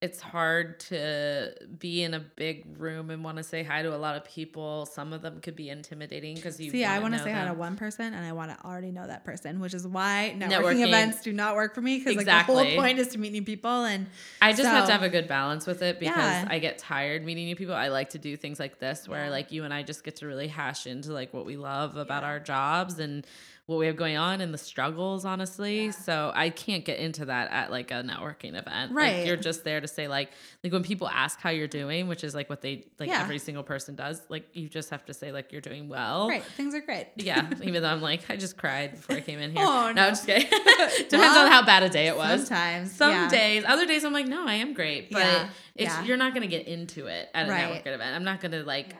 it's hard to be in a big room and want to say hi to a lot of people. Some of them could be intimidating because you. See, I want to say hi to one person, and I want to already know that person, which is why networking, Networking. events do not work for me because like the whole point is to meet new people and I just have to have a good balance with it because Yeah. I get tired meeting new people. I like to do things like this where like you and I just get to really hash into like what we love about our jobs and what we have going on and the struggles, honestly. So I can't get into that at like a networking event. Like Right. you're just there to say like like when people ask how you're doing, which is like what they like Yeah. every single person does, like you just have to say like you're doing well. Right, things are great. Yeah, even though I'm like, I just cried before I came in here. Oh, no. no. I'm just kidding. Depends Well, on how bad a day it was. Sometimes, Some yeah. days, other days, I'm like, no, I am great, but Yeah, it's yeah. you're not gonna get into it at a Right. networking event. I'm not gonna like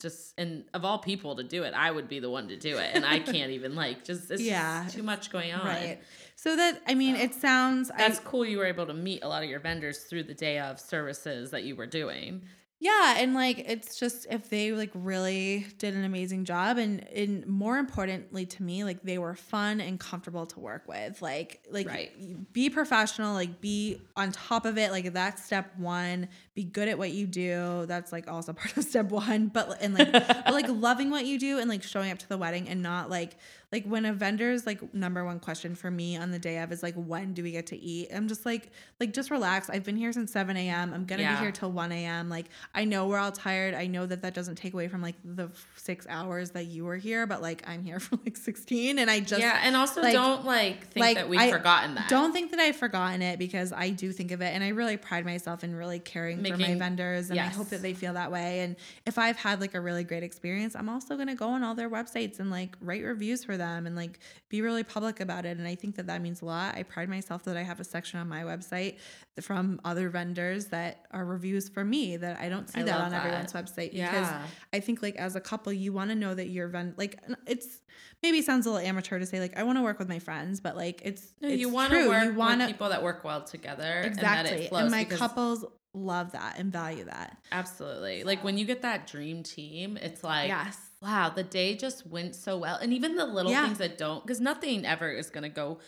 just and of all people to do it, I would be the one to do it, and I can't even like just it's Yeah. just too much going on. Right. So that I mean, it sounds That's I, cool. You were able to meet a lot of your vendors through the day of services that you were doing. Yeah, and like it's just if they like really did an amazing job, and and more importantly to me, like they were fun and comfortable to work with. Like like Right. be professional, like be on top of it. Like that's step one. Be good at what you do. That's like also part of step one. But and like but, like loving what you do and like showing up to the wedding and not like like when a vendor's like number one question for me on the day of is like when do we get to eat i'm just like like just relax i've been here since 7 a.m i'm gonna Yeah. be here till 1 a.m like i know we're all tired i know that that doesn't take away from like the six hours that you were here but like i'm here for like 16 and i just yeah, and also like- don't like think like, that we've I forgotten that. don't think that I've forgotten it because I do think of it and I really pride myself in really caring for my vendors and I hope that they feel that way. And if I've had like a really great experience, I'm also going to go on all their websites and like write reviews for them and like be really public about it. And I think that that means a lot. I pride myself that I have a section on my website from other vendors that are reviews for me that I don't see I that on that. everyone's website because I think like as a couple, you want to know that your vend like it's maybe it sounds a little amateur to say like I want to work with my friends, but like it's No, it's you want to work you wanna, with people that work well together. exactly, And, that it and, my couples love that and value that. Absolutely. Like when you get that dream team, it's like, yes, wow, the day just went so well. And even the little Yeah. things that don't, because nothing ever is going to go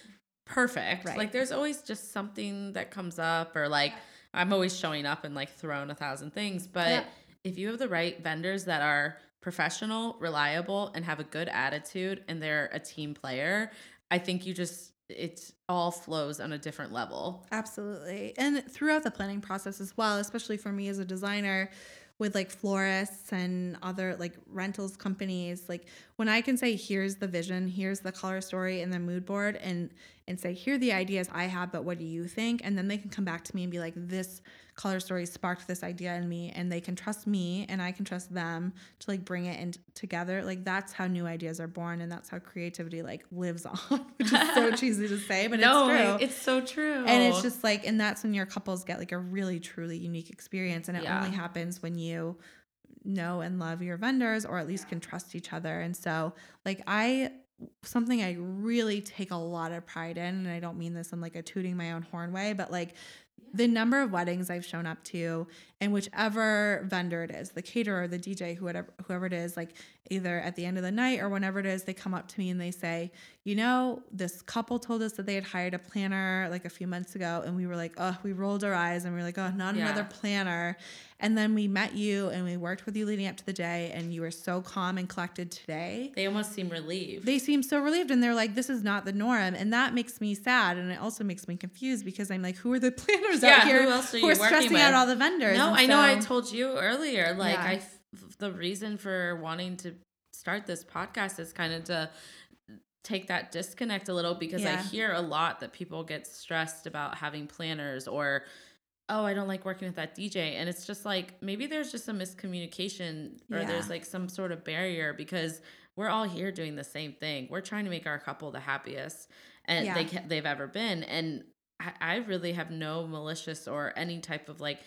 perfect. Right. Like there's always just something that comes up, or like I'm always showing up and like throwing a thousand things. But Yeah. if you have the right vendors that are professional, reliable, and have a good attitude, and they're a team player, I think you just, it all flows on a different level. absolutely. And throughout the planning process as well, especially for me as a designer with like florists and other like rentals companies, like when I can say here's the vision, here's the color story and the mood board and and say here are the ideas I have, but what do you think? And then they can come back to me and be like this color story sparked this idea in me and they can trust me and I can trust them to like bring it in together. Like that's how new ideas are born and that's how creativity like lives on, which is so cheesy to say, but no, it's true. it's so true. And it's just like, and that's when your couples get like a really truly unique experience. And it Yeah. only happens when you know and love your vendors or at least can trust each other. And so, like, I, something I really take a lot of pride in, and I don't mean this in like a tooting my own horn way, but like, the number of weddings I've shown up to, and whichever vendor it is, the caterer, the DJ, whoever whoever it is, like either at the end of the night or whenever it is, they come up to me and they say, you know, this couple told us that they had hired a planner like a few months ago, and we were like, oh, we rolled our eyes and we were like, oh, not Yeah. another planner. And then we met you and we worked with you leading up to the day, and you were so calm and collected today they almost seem relieved. they seem so relieved and they're like this is not the norm and that makes me sad and it also makes me confused because i'm like who are the planners Yeah, out here who else are who are stressing out all the vendors No, And I know. I told you earlier. Like, Yeah. I the reason for wanting to start this podcast is kind of to take that disconnect a little because I hear a lot that people get stressed about having planners or oh I don't like working with that DJ and it's just like maybe there's just a miscommunication or Yeah. there's like some sort of barrier because we're all here doing the same thing. We're trying to make our couple the happiest eh, and Yeah. they they've ever been and I, I really have no malicious or any type of like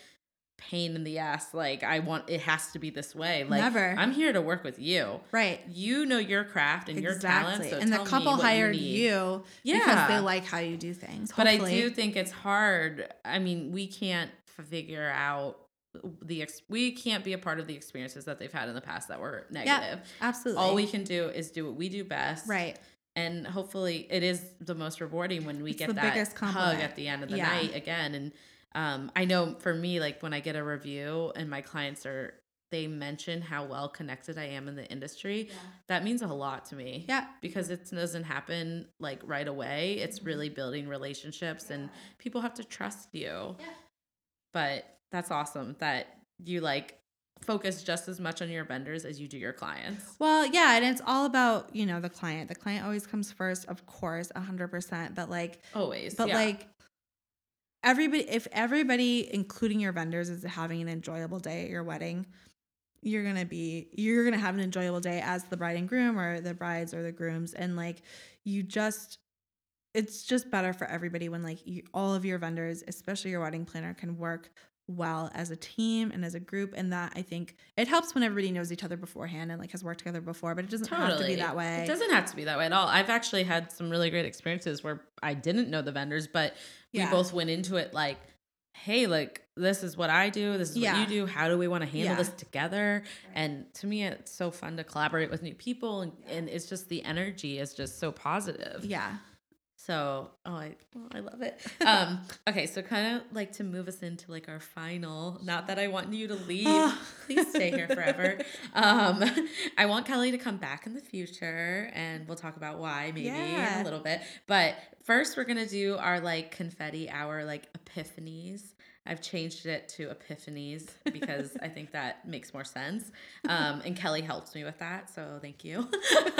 pain in the ass like i want it has to be this way. Like Never. i'm here to work with you. Right. You know your craft and your talent so and the couple you hired need. you, because they like how you do things but i do think it's hard. I mean we can't figure out the ex- we can't be a part of the experiences that they've had in the past that were negative. Absolutely. All we can do is do what we do best. Right. And hopefully it is the most rewarding when we It's get that hug at the end of the Yeah. night again and um, i know for me like when i get a review and my clients are they mention how well connected i am in the industry that means a lot to me. Yeah. Because it doesn't happen like right away. It's really building relationships and people have to trust you. Yeah. but that's awesome that you like focus just as much on your vendors as you do your clients. Well, yeah, and it's all about, you know, the client. The client always comes first, of course, 100%, but like always but yeah. like everybody if everybody including your vendors is having an enjoyable day at your wedding, you're going to be you're going to have an enjoyable day as the bride and groom or the brides or the grooms. And like you just it's just better for everybody when like you, all of your vendors, especially your wedding planner can work well as a team and as a group. And that i think it helps when everybody knows each other beforehand and like has worked together before but it doesn't have to be that way. It doesn't have to be that way at all. I've actually had some really great experiences where I didn't know the vendors, but we both went into it like, hey, like this is what I do, this is Yeah. what you do. How do we want to handle Yeah. this together? And to me, it's so fun to collaborate with new people, and, and it's just the energy is just so positive. yeah So, oh, I, oh, I love it. Um, okay, so kind of like to move us into like our final. Not that I want you to leave. Please stay here forever. Um, I want Kelly to come back in the future, and we'll talk about why maybe in a little bit. But first, we're gonna do our like confetti hour, like epiphanies. I've changed it to epiphanies because I think that makes more sense. Um, and Kelly helps me with that, so thank you.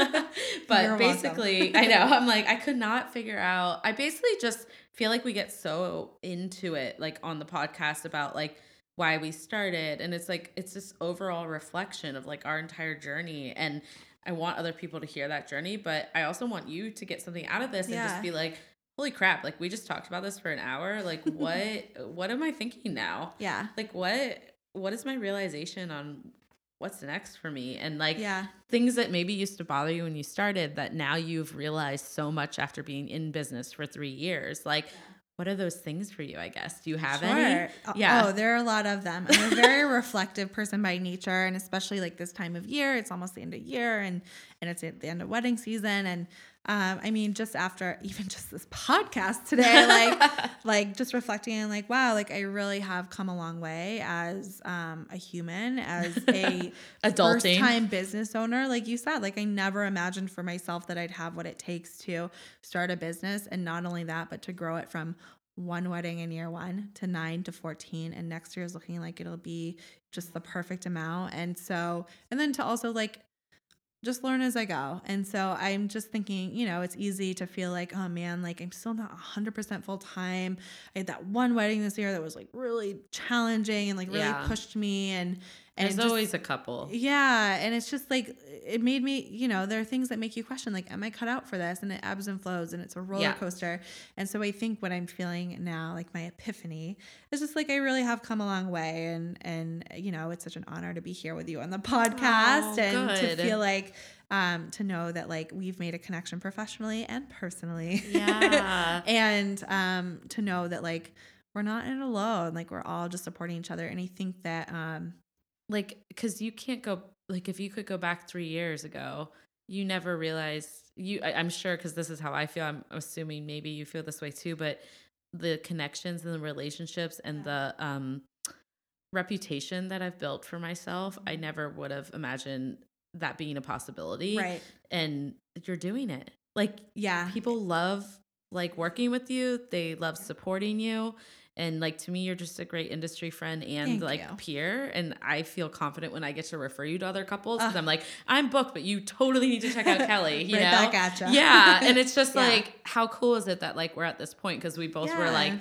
but You're basically, I know I'm like I could not figure out. I basically just feel like we get so into it, like on the podcast about like why we started, and it's like it's this overall reflection of like our entire journey and. I want other people to hear that journey, but I also want you to get something out of this and Yeah. just be like, holy crap, like we just talked about this for an hour. Like what what am I thinking now? yeah Like what what is my realization on what's next for me? And like yeah things that maybe used to bother you when you started that now you've realized so much after being in business for 3 years. Like what are those things for you, I guess? Do you have any? Oh, Yeah. Oh, there are a lot of them. I'm a very reflective person by nature, and especially like this time of year, it's almost the end of year, and and it's at the end of wedding season, and um, I mean, just after even just this podcast today, like like just reflecting and like, wow, like I really have come a long way as um, a human, as a Adulting. first time business owner. Like you said, like I never imagined for myself that I'd have what it takes to start a business, and not only that, but to grow it from one wedding in year one to nine to 14 and next year is looking like it'll be just the perfect amount and so and then to also like just learn as I go. And so I'm just thinking, you know, it's easy to feel like, oh man, like I'm still not 100% full time. I had that one wedding this year that was like really challenging and like really Yeah. pushed me and and There's just- always a couple. yeah, and it's just like it made me, you know, there are things that make you question like am I cut out for this? And it ebbs and flows and it's a roller Yeah. coaster. And so I think what I'm feeling now, like my epiphany, is just like I really have come a long way and and you know, it's such an honor to be here with you on the podcast Oh, and good. to feel like um to know that like we've made a connection professionally and personally. Yeah. and um to know that like we're not in it alone, like we're all just supporting each other. And I think that um like because you can't go like if you could go back three years ago you never realized you I, i'm sure because this is how i feel i'm assuming maybe you feel this way too but the connections and the relationships and the um reputation that i've built for myself i never would have imagined that being a possibility right. and you're doing it like Yeah. people love like working with you they love supporting you and like to me you're just a great industry friend and Thank like you. peer and i feel confident when i get to refer you to other couples because Ugh. i'm like i'm booked but you totally need to check out kelly you Right know back at yeah and it's just Yeah. like how cool is it that like we're at this point because we both were like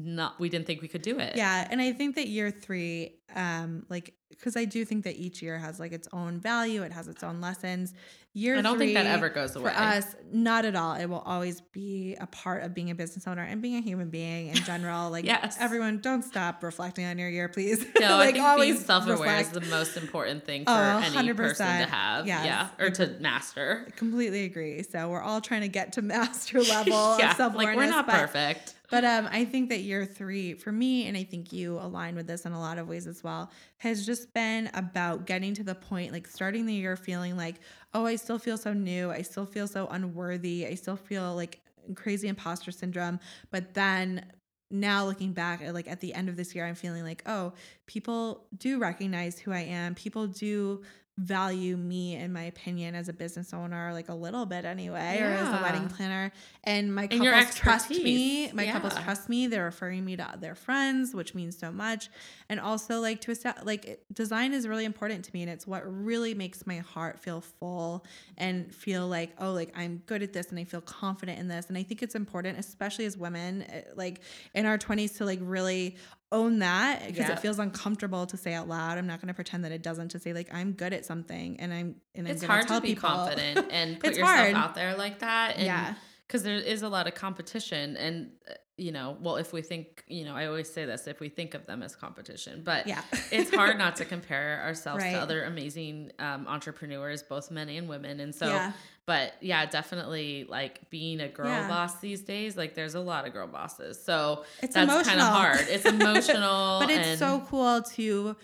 not we didn't think we could do it Yeah, and I think that year three, um, like, because I do think that each year has like its own value, it has its own lessons. Year i don't think that ever goes away for us. Not at all. It will always be a part of being a business owner and being a human being in general. Like, Yes. everyone, don't stop reflecting on your year, please. no, like, I think being self-aware is the most important thing for Oh, any person to have. Yes. Yeah, or to master. Completely agree. So we're all trying to get to master level yeah, of self awareness. like we're not perfect. But um, I think that year three for me, and I think you align with this in a lot of ways as well, has just been about getting to the point, like starting the year feeling like, oh, I still feel so new. I still feel so unworthy. I still feel like crazy imposter syndrome. But then now looking back at like at the end of this year, I'm feeling like, oh, people do recognize who I am. People do value me in my opinion as a business owner like a little bit anyway or as a wedding planner. And my And your couples trust me. my couples trust me. They're referring me to their friends which means so much. And also like to esta- like design is really important to me and it's what really makes my heart feel full and feel like oh like i'm good at this and i feel confident in this. And i think it's important especially as women eh, like in our 20s to like really own that because Yeah. it feels uncomfortable to say out loud i'm not going to pretend that it doesn't to say like i'm good at something and i'm and It's i'm going hard tell to be people confident and put yourself hard. out there like that. And Yeah. Because there is a lot of competition. And uh, you know, well, if we think, you know, I always say this, if we think of them as competition, but Yeah. it's hard not to compare ourselves Right. to other amazing um, entrepreneurs, both men and women. And so, Yeah. but yeah, definitely like being a girl Yeah. boss these days, like there's a lot of girl bosses. So It's that's kind emotional. of hard. It's emotional. but it's so cool to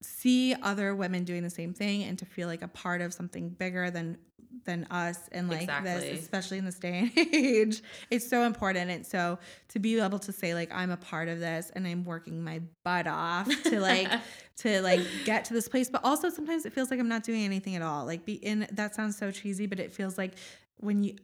see other women doing the same thing and to feel like a part of something bigger than than us and like Exactly. this especially in this day and age it's so important and so to be able to say like i'm a part of this and i'm working my butt off to like to like get to this place but also sometimes it feels like i'm not doing anything at all like be in that sounds so cheesy but it feels like when you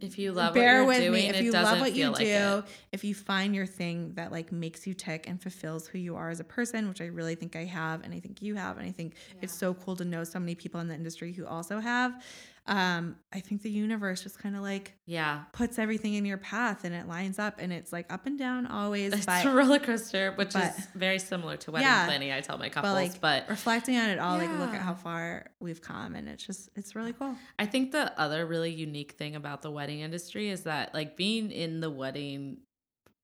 if you love bear what with doing, me if you love what you do it. if you find your thing that like makes you tick and fulfills who you are as a person which i really think i have and i think you have and i think it's so cool to know so many people in the industry who also have um i think the universe just kind of like Yeah. puts everything in your path and it lines up and it's like up and down always It's but a roller coaster, which but- is very similar to wedding Yeah. planning. I tell my couples, but but, reflecting on it all like look at how far we've come and it's just it's really cool I think the other really unique thing about the wedding industry is that like being in the wedding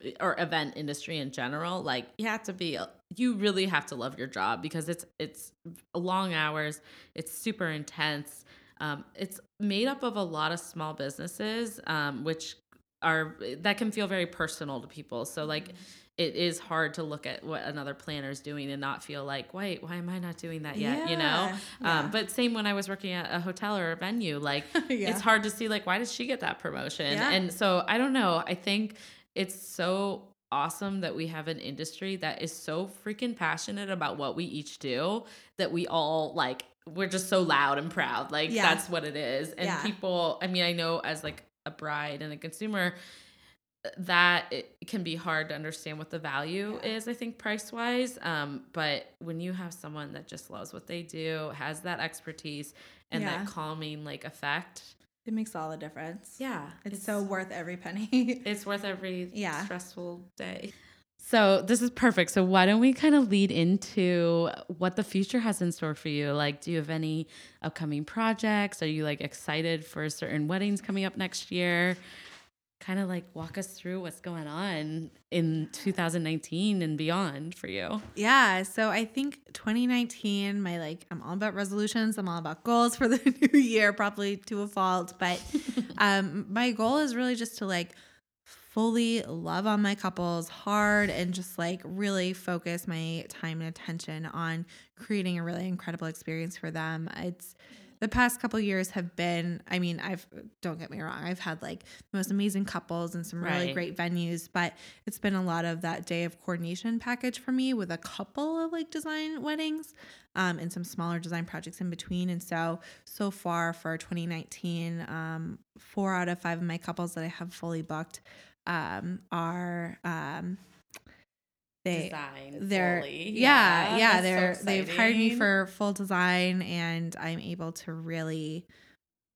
eh, or event industry in general, like you have to be uh, you really have to love your job because it's it's mm, long hours, it's super intense. Um, it's made up of a lot of small businesses, um, which are that can feel very personal to people. So like it is hard to look at what another planner is doing and not feel like, wait, why am I not doing that yet? You know? Yeah, yeah. Um, but same when I was working at a hotel or a venue, like Yeah. it's hard to see like why did she get that promotion? Yeah. And so I don't know. I think it's so awesome that we have an industry that is so freaking passionate about what we each do that we all like we're just so loud and proud. Like Yeah. that's what it is. And Yeah. people, I mean, I know as like a bride and a consumer that it can be hard to understand what the value is i think price wise um, but when you have someone that just loves what they do has that expertise and Yeah. that calming like effect it makes all the difference yeah it's, so worth every penny it's worth every Yeah. stressful day so this is perfect so why don't we kind of lead into what the future has in store for you like do you have any upcoming projects are you like excited for certain weddings coming up next year kind of like walk us through what's going on in 2019 and beyond for you Yeah, so I think 2019, my like, I'm all about resolutions. I'm all about goals for the new year, probably to a fault. But um, my goal is really just to like fully love on my couples hard and just like really focus my time and attention on creating a really incredible experience for them. It's the past couple years have been i mean i've don't get me wrong i've had like the most amazing couples and some really Right. great venues but it's been a lot of that day of coordination package for me with a couple of like design weddings um, and some smaller design projects in between and so so far for 2019 um, four out of five of my couples that i have fully booked um, are um, they design they're fully. yeah yeah, so they're they've hired me for full design and i'm able to really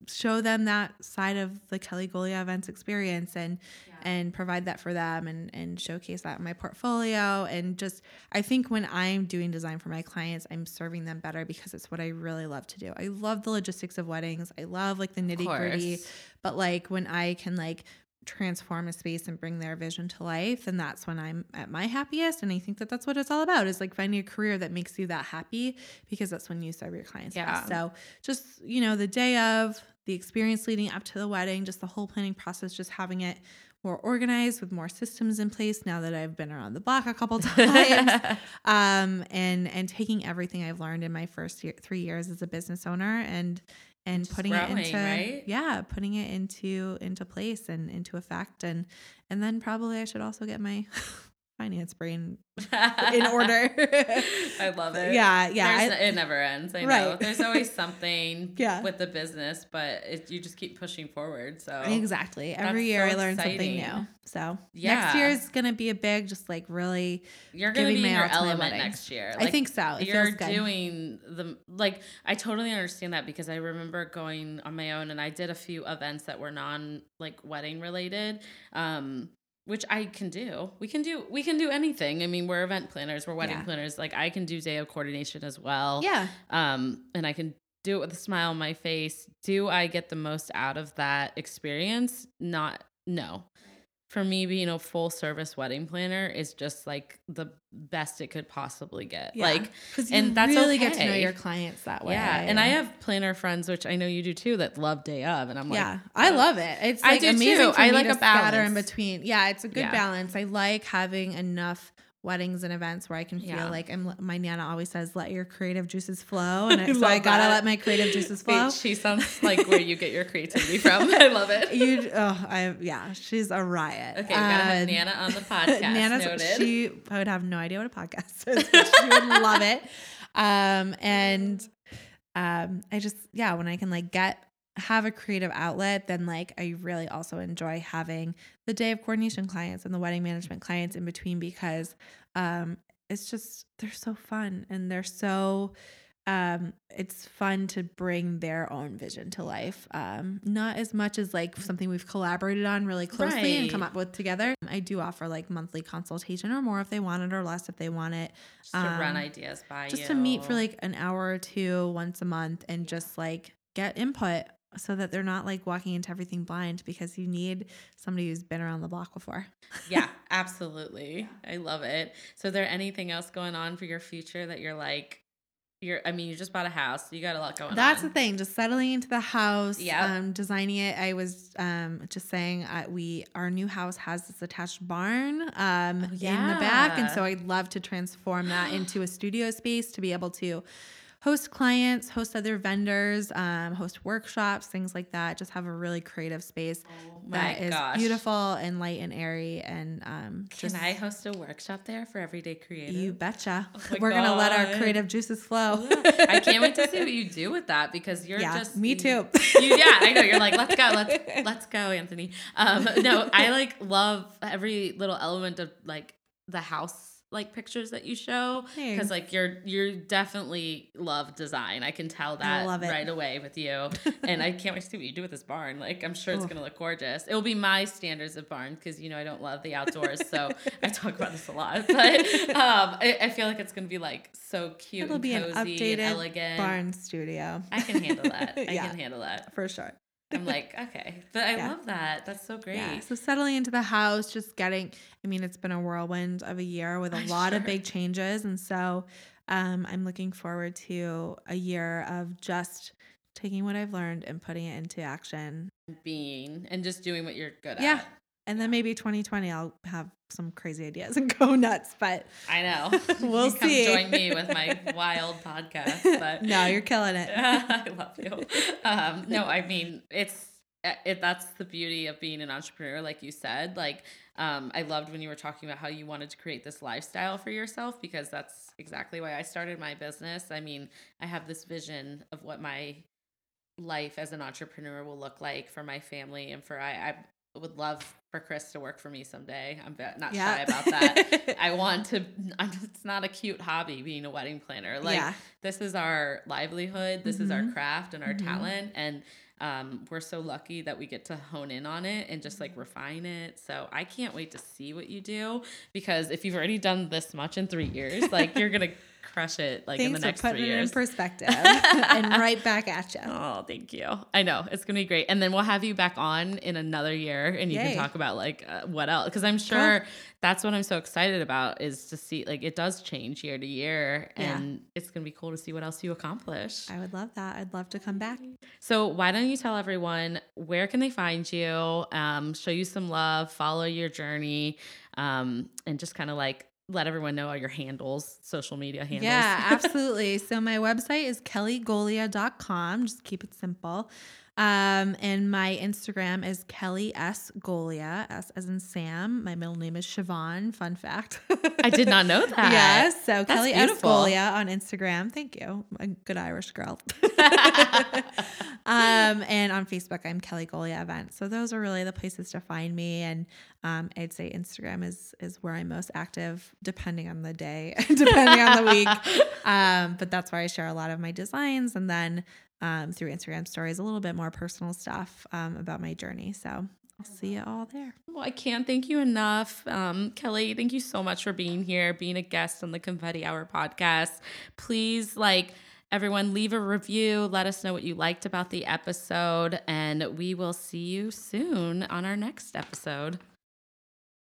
show them that side of the kelly golia events experience and and provide that for them and and showcase that in my portfolio. And just i think when i'm doing design for my clients i'm serving them better because it's what i really love to do. I love the logistics of weddings. I love like the nitty gritty but like when i can like transform a space and bring their vision to life and that's when i'm at my happiest. And i think that that's what it's all about is like finding a career that makes you that happy because that's when you serve your clients Yeah. best. So just you know the day of the experience leading up to the wedding just the whole planning process just having it more organized with more systems in place now that i've been around the block a couple times. Um and and taking everything i've learned in my first year, three years as a business owner and and Just putting growing, it into right? yeah putting it into into place and into effect and and then probably i should also get my finance brain in order I love it. yeah yeah I- it never ends. I know. There's always something Yeah. with the business, but it, you just keep pushing forward. So Exactly. Every year so I learn something new. So Yeah. next year is gonna be a big, just like really. you're gonna giving be in your element next year. I think so. It you're doing the like. I totally understand that because I remember going on my own and I did a few events that were non like wedding related. Um, which I can do. We can do we can do anything. I mean, we're event planners, we're wedding Yeah. planners. Like I can do day of coordination as well. Yeah. um, and I can do it with a smile on my face. Do I get the most out of that experience? Not, no. For me being a full service wedding planner is just like the best it could possibly get. Like because and that's really get to know your clients that way. yeah, and I have planner friends, which I know you do too, that love day of, and I'm like, yeah, I love it. It's I like do amazing too. I like a scatter in between. Yeah, it's a good Yeah. balance. I like having enough weddings and events where I can feel Yeah. like I'm. My nana always says, "Let your creative juices flow," and I, so I gotta that. let my creative juices flow. She sounds like where you get your creativity from. I love it. you, oh, I yeah, she's a riot. Okay, we gotta have Nana on the podcast. Nana's noted. she I would have no idea what a podcast is. but she would love it. Um and um I just yeah, when I can like get have a creative outlet, then like I really also enjoy having the day of coordination clients and the wedding management clients in between because um it's just they're so fun and they're so um it's fun to bring their own vision to life um not as much as like something we've collaborated on really closely and come up with together. I do offer like monthly consultation or more if they want it or less if they want it just to run um, ideas by just you. to meet for like an hour or two once a month and just like get input so that they're not like walking into everything blind because you need somebody who's been around the block before yeah, absolutely. I love it. So, is there anything else going on for your future that you're like, you're? I mean, you just bought a house. You got a lot going That's on. That's the thing. Just settling into the house. Yep. Um, designing it. I was um just saying uh, we our new house has this attached barn um in the back, and so I'd love to transform that into a studio space to be able to host clients, host other vendors, um, host workshops, things like that. Just have a really creative space Oh that is gosh. beautiful and light and airy, and um, Can just I host a workshop there for everyday creative? you betcha. Oh We're gonna let our creative juices flow. I can't wait to see what you do with that because you're Yeah, just me too. you, yeah, I know. You're like, let's go, let's let's go, Anthony. Um, no, I like love every little element of like the house like pictures that you show because like you're you're definitely love design. I can tell that love it. right away with you, and I can't wait to see what you do with this barn. Like I'm sure it's Oof. gonna look gorgeous. It will be my standards of barn because you know I don't love the outdoors, so I talk about this a lot. But um, I, I feel like it's gonna be like so cute. It'll and be an cozy updated and elegant. barn studio. I can handle that. I Yeah. can handle that. for sure. I'm like, okay. But I Yeah. love that. That's so great. Yeah. So settling into the house, just getting. I mean, it's been a whirlwind of a year with a I'm lot of big changes, and so um, I'm looking forward to a year of just taking what I've learned and putting it into action. Being and just doing what you're good Yeah. at. And then maybe 2020, I'll have some crazy ideas and go nuts. But I know. We'll You Come see. join me with my wild podcast. But no, you're killing it. I love you. Um, no, I mean it's it, that's the beauty of being an entrepreneur, like you said. Like, um, I loved when you were talking about how you wanted to create this lifestyle for yourself because that's exactly why I started my business. I mean, I have this vision of what my life as an entrepreneur will look like for my family and for I, I would love for Chris to work for me someday. I'm not shy about that. I want to. I'm, it's not a cute hobby being a wedding planner. Like Yeah. this is our livelihood. This is our Mhm. craft and our Mhm. talent, and um, we're so lucky that we get to hone in on it and just like refine it. So I can't wait to see what you do because if you've already done this much in three years, like you're gonna crush it like in Thanks the for next putting three it in perspective and right back at you. Oh, thank you. I know it's gonna be great, and then we'll have you back on in another year, and you Yay. can talk about like uh, what else. Because I'm sure that's what I'm so excited about is to see like it does change year to year, Yeah. and it's gonna be cool to see what else you accomplish. I would love that. I'd love to come back. So why don't you tell everyone where can they find you? Um, show you some love, follow your journey, um, and just kind of like let everyone know all your handles, social media handles. Yeah, absolutely. so my website is kellygolia.com. Just keep it simple. Um, and my Instagram is Kelly S. Golia, S as in Sam. My middle name is Siobhan. Fun fact. I did not know that. Yes. So That's Kelly S. Golia on Instagram. Thank you. A good Irish girl. um, and on Facebook, I'm Kelly Golia Event. So those are really the places to find me. And um, I'd say Instagram is is where I'm most active, depending on the day, depending on the week. Um, but that's where I share a lot of my designs, and then um, through Instagram stories, a little bit more personal stuff um, about my journey. So I'll see you all there. Well, I can't thank you enough. Um, Kelly, thank you so much for being here, being a guest on the Confetti Hour podcast. Please, like, everyone, leave a review. Let us know what you liked about the episode, and we will see you soon on our next episode.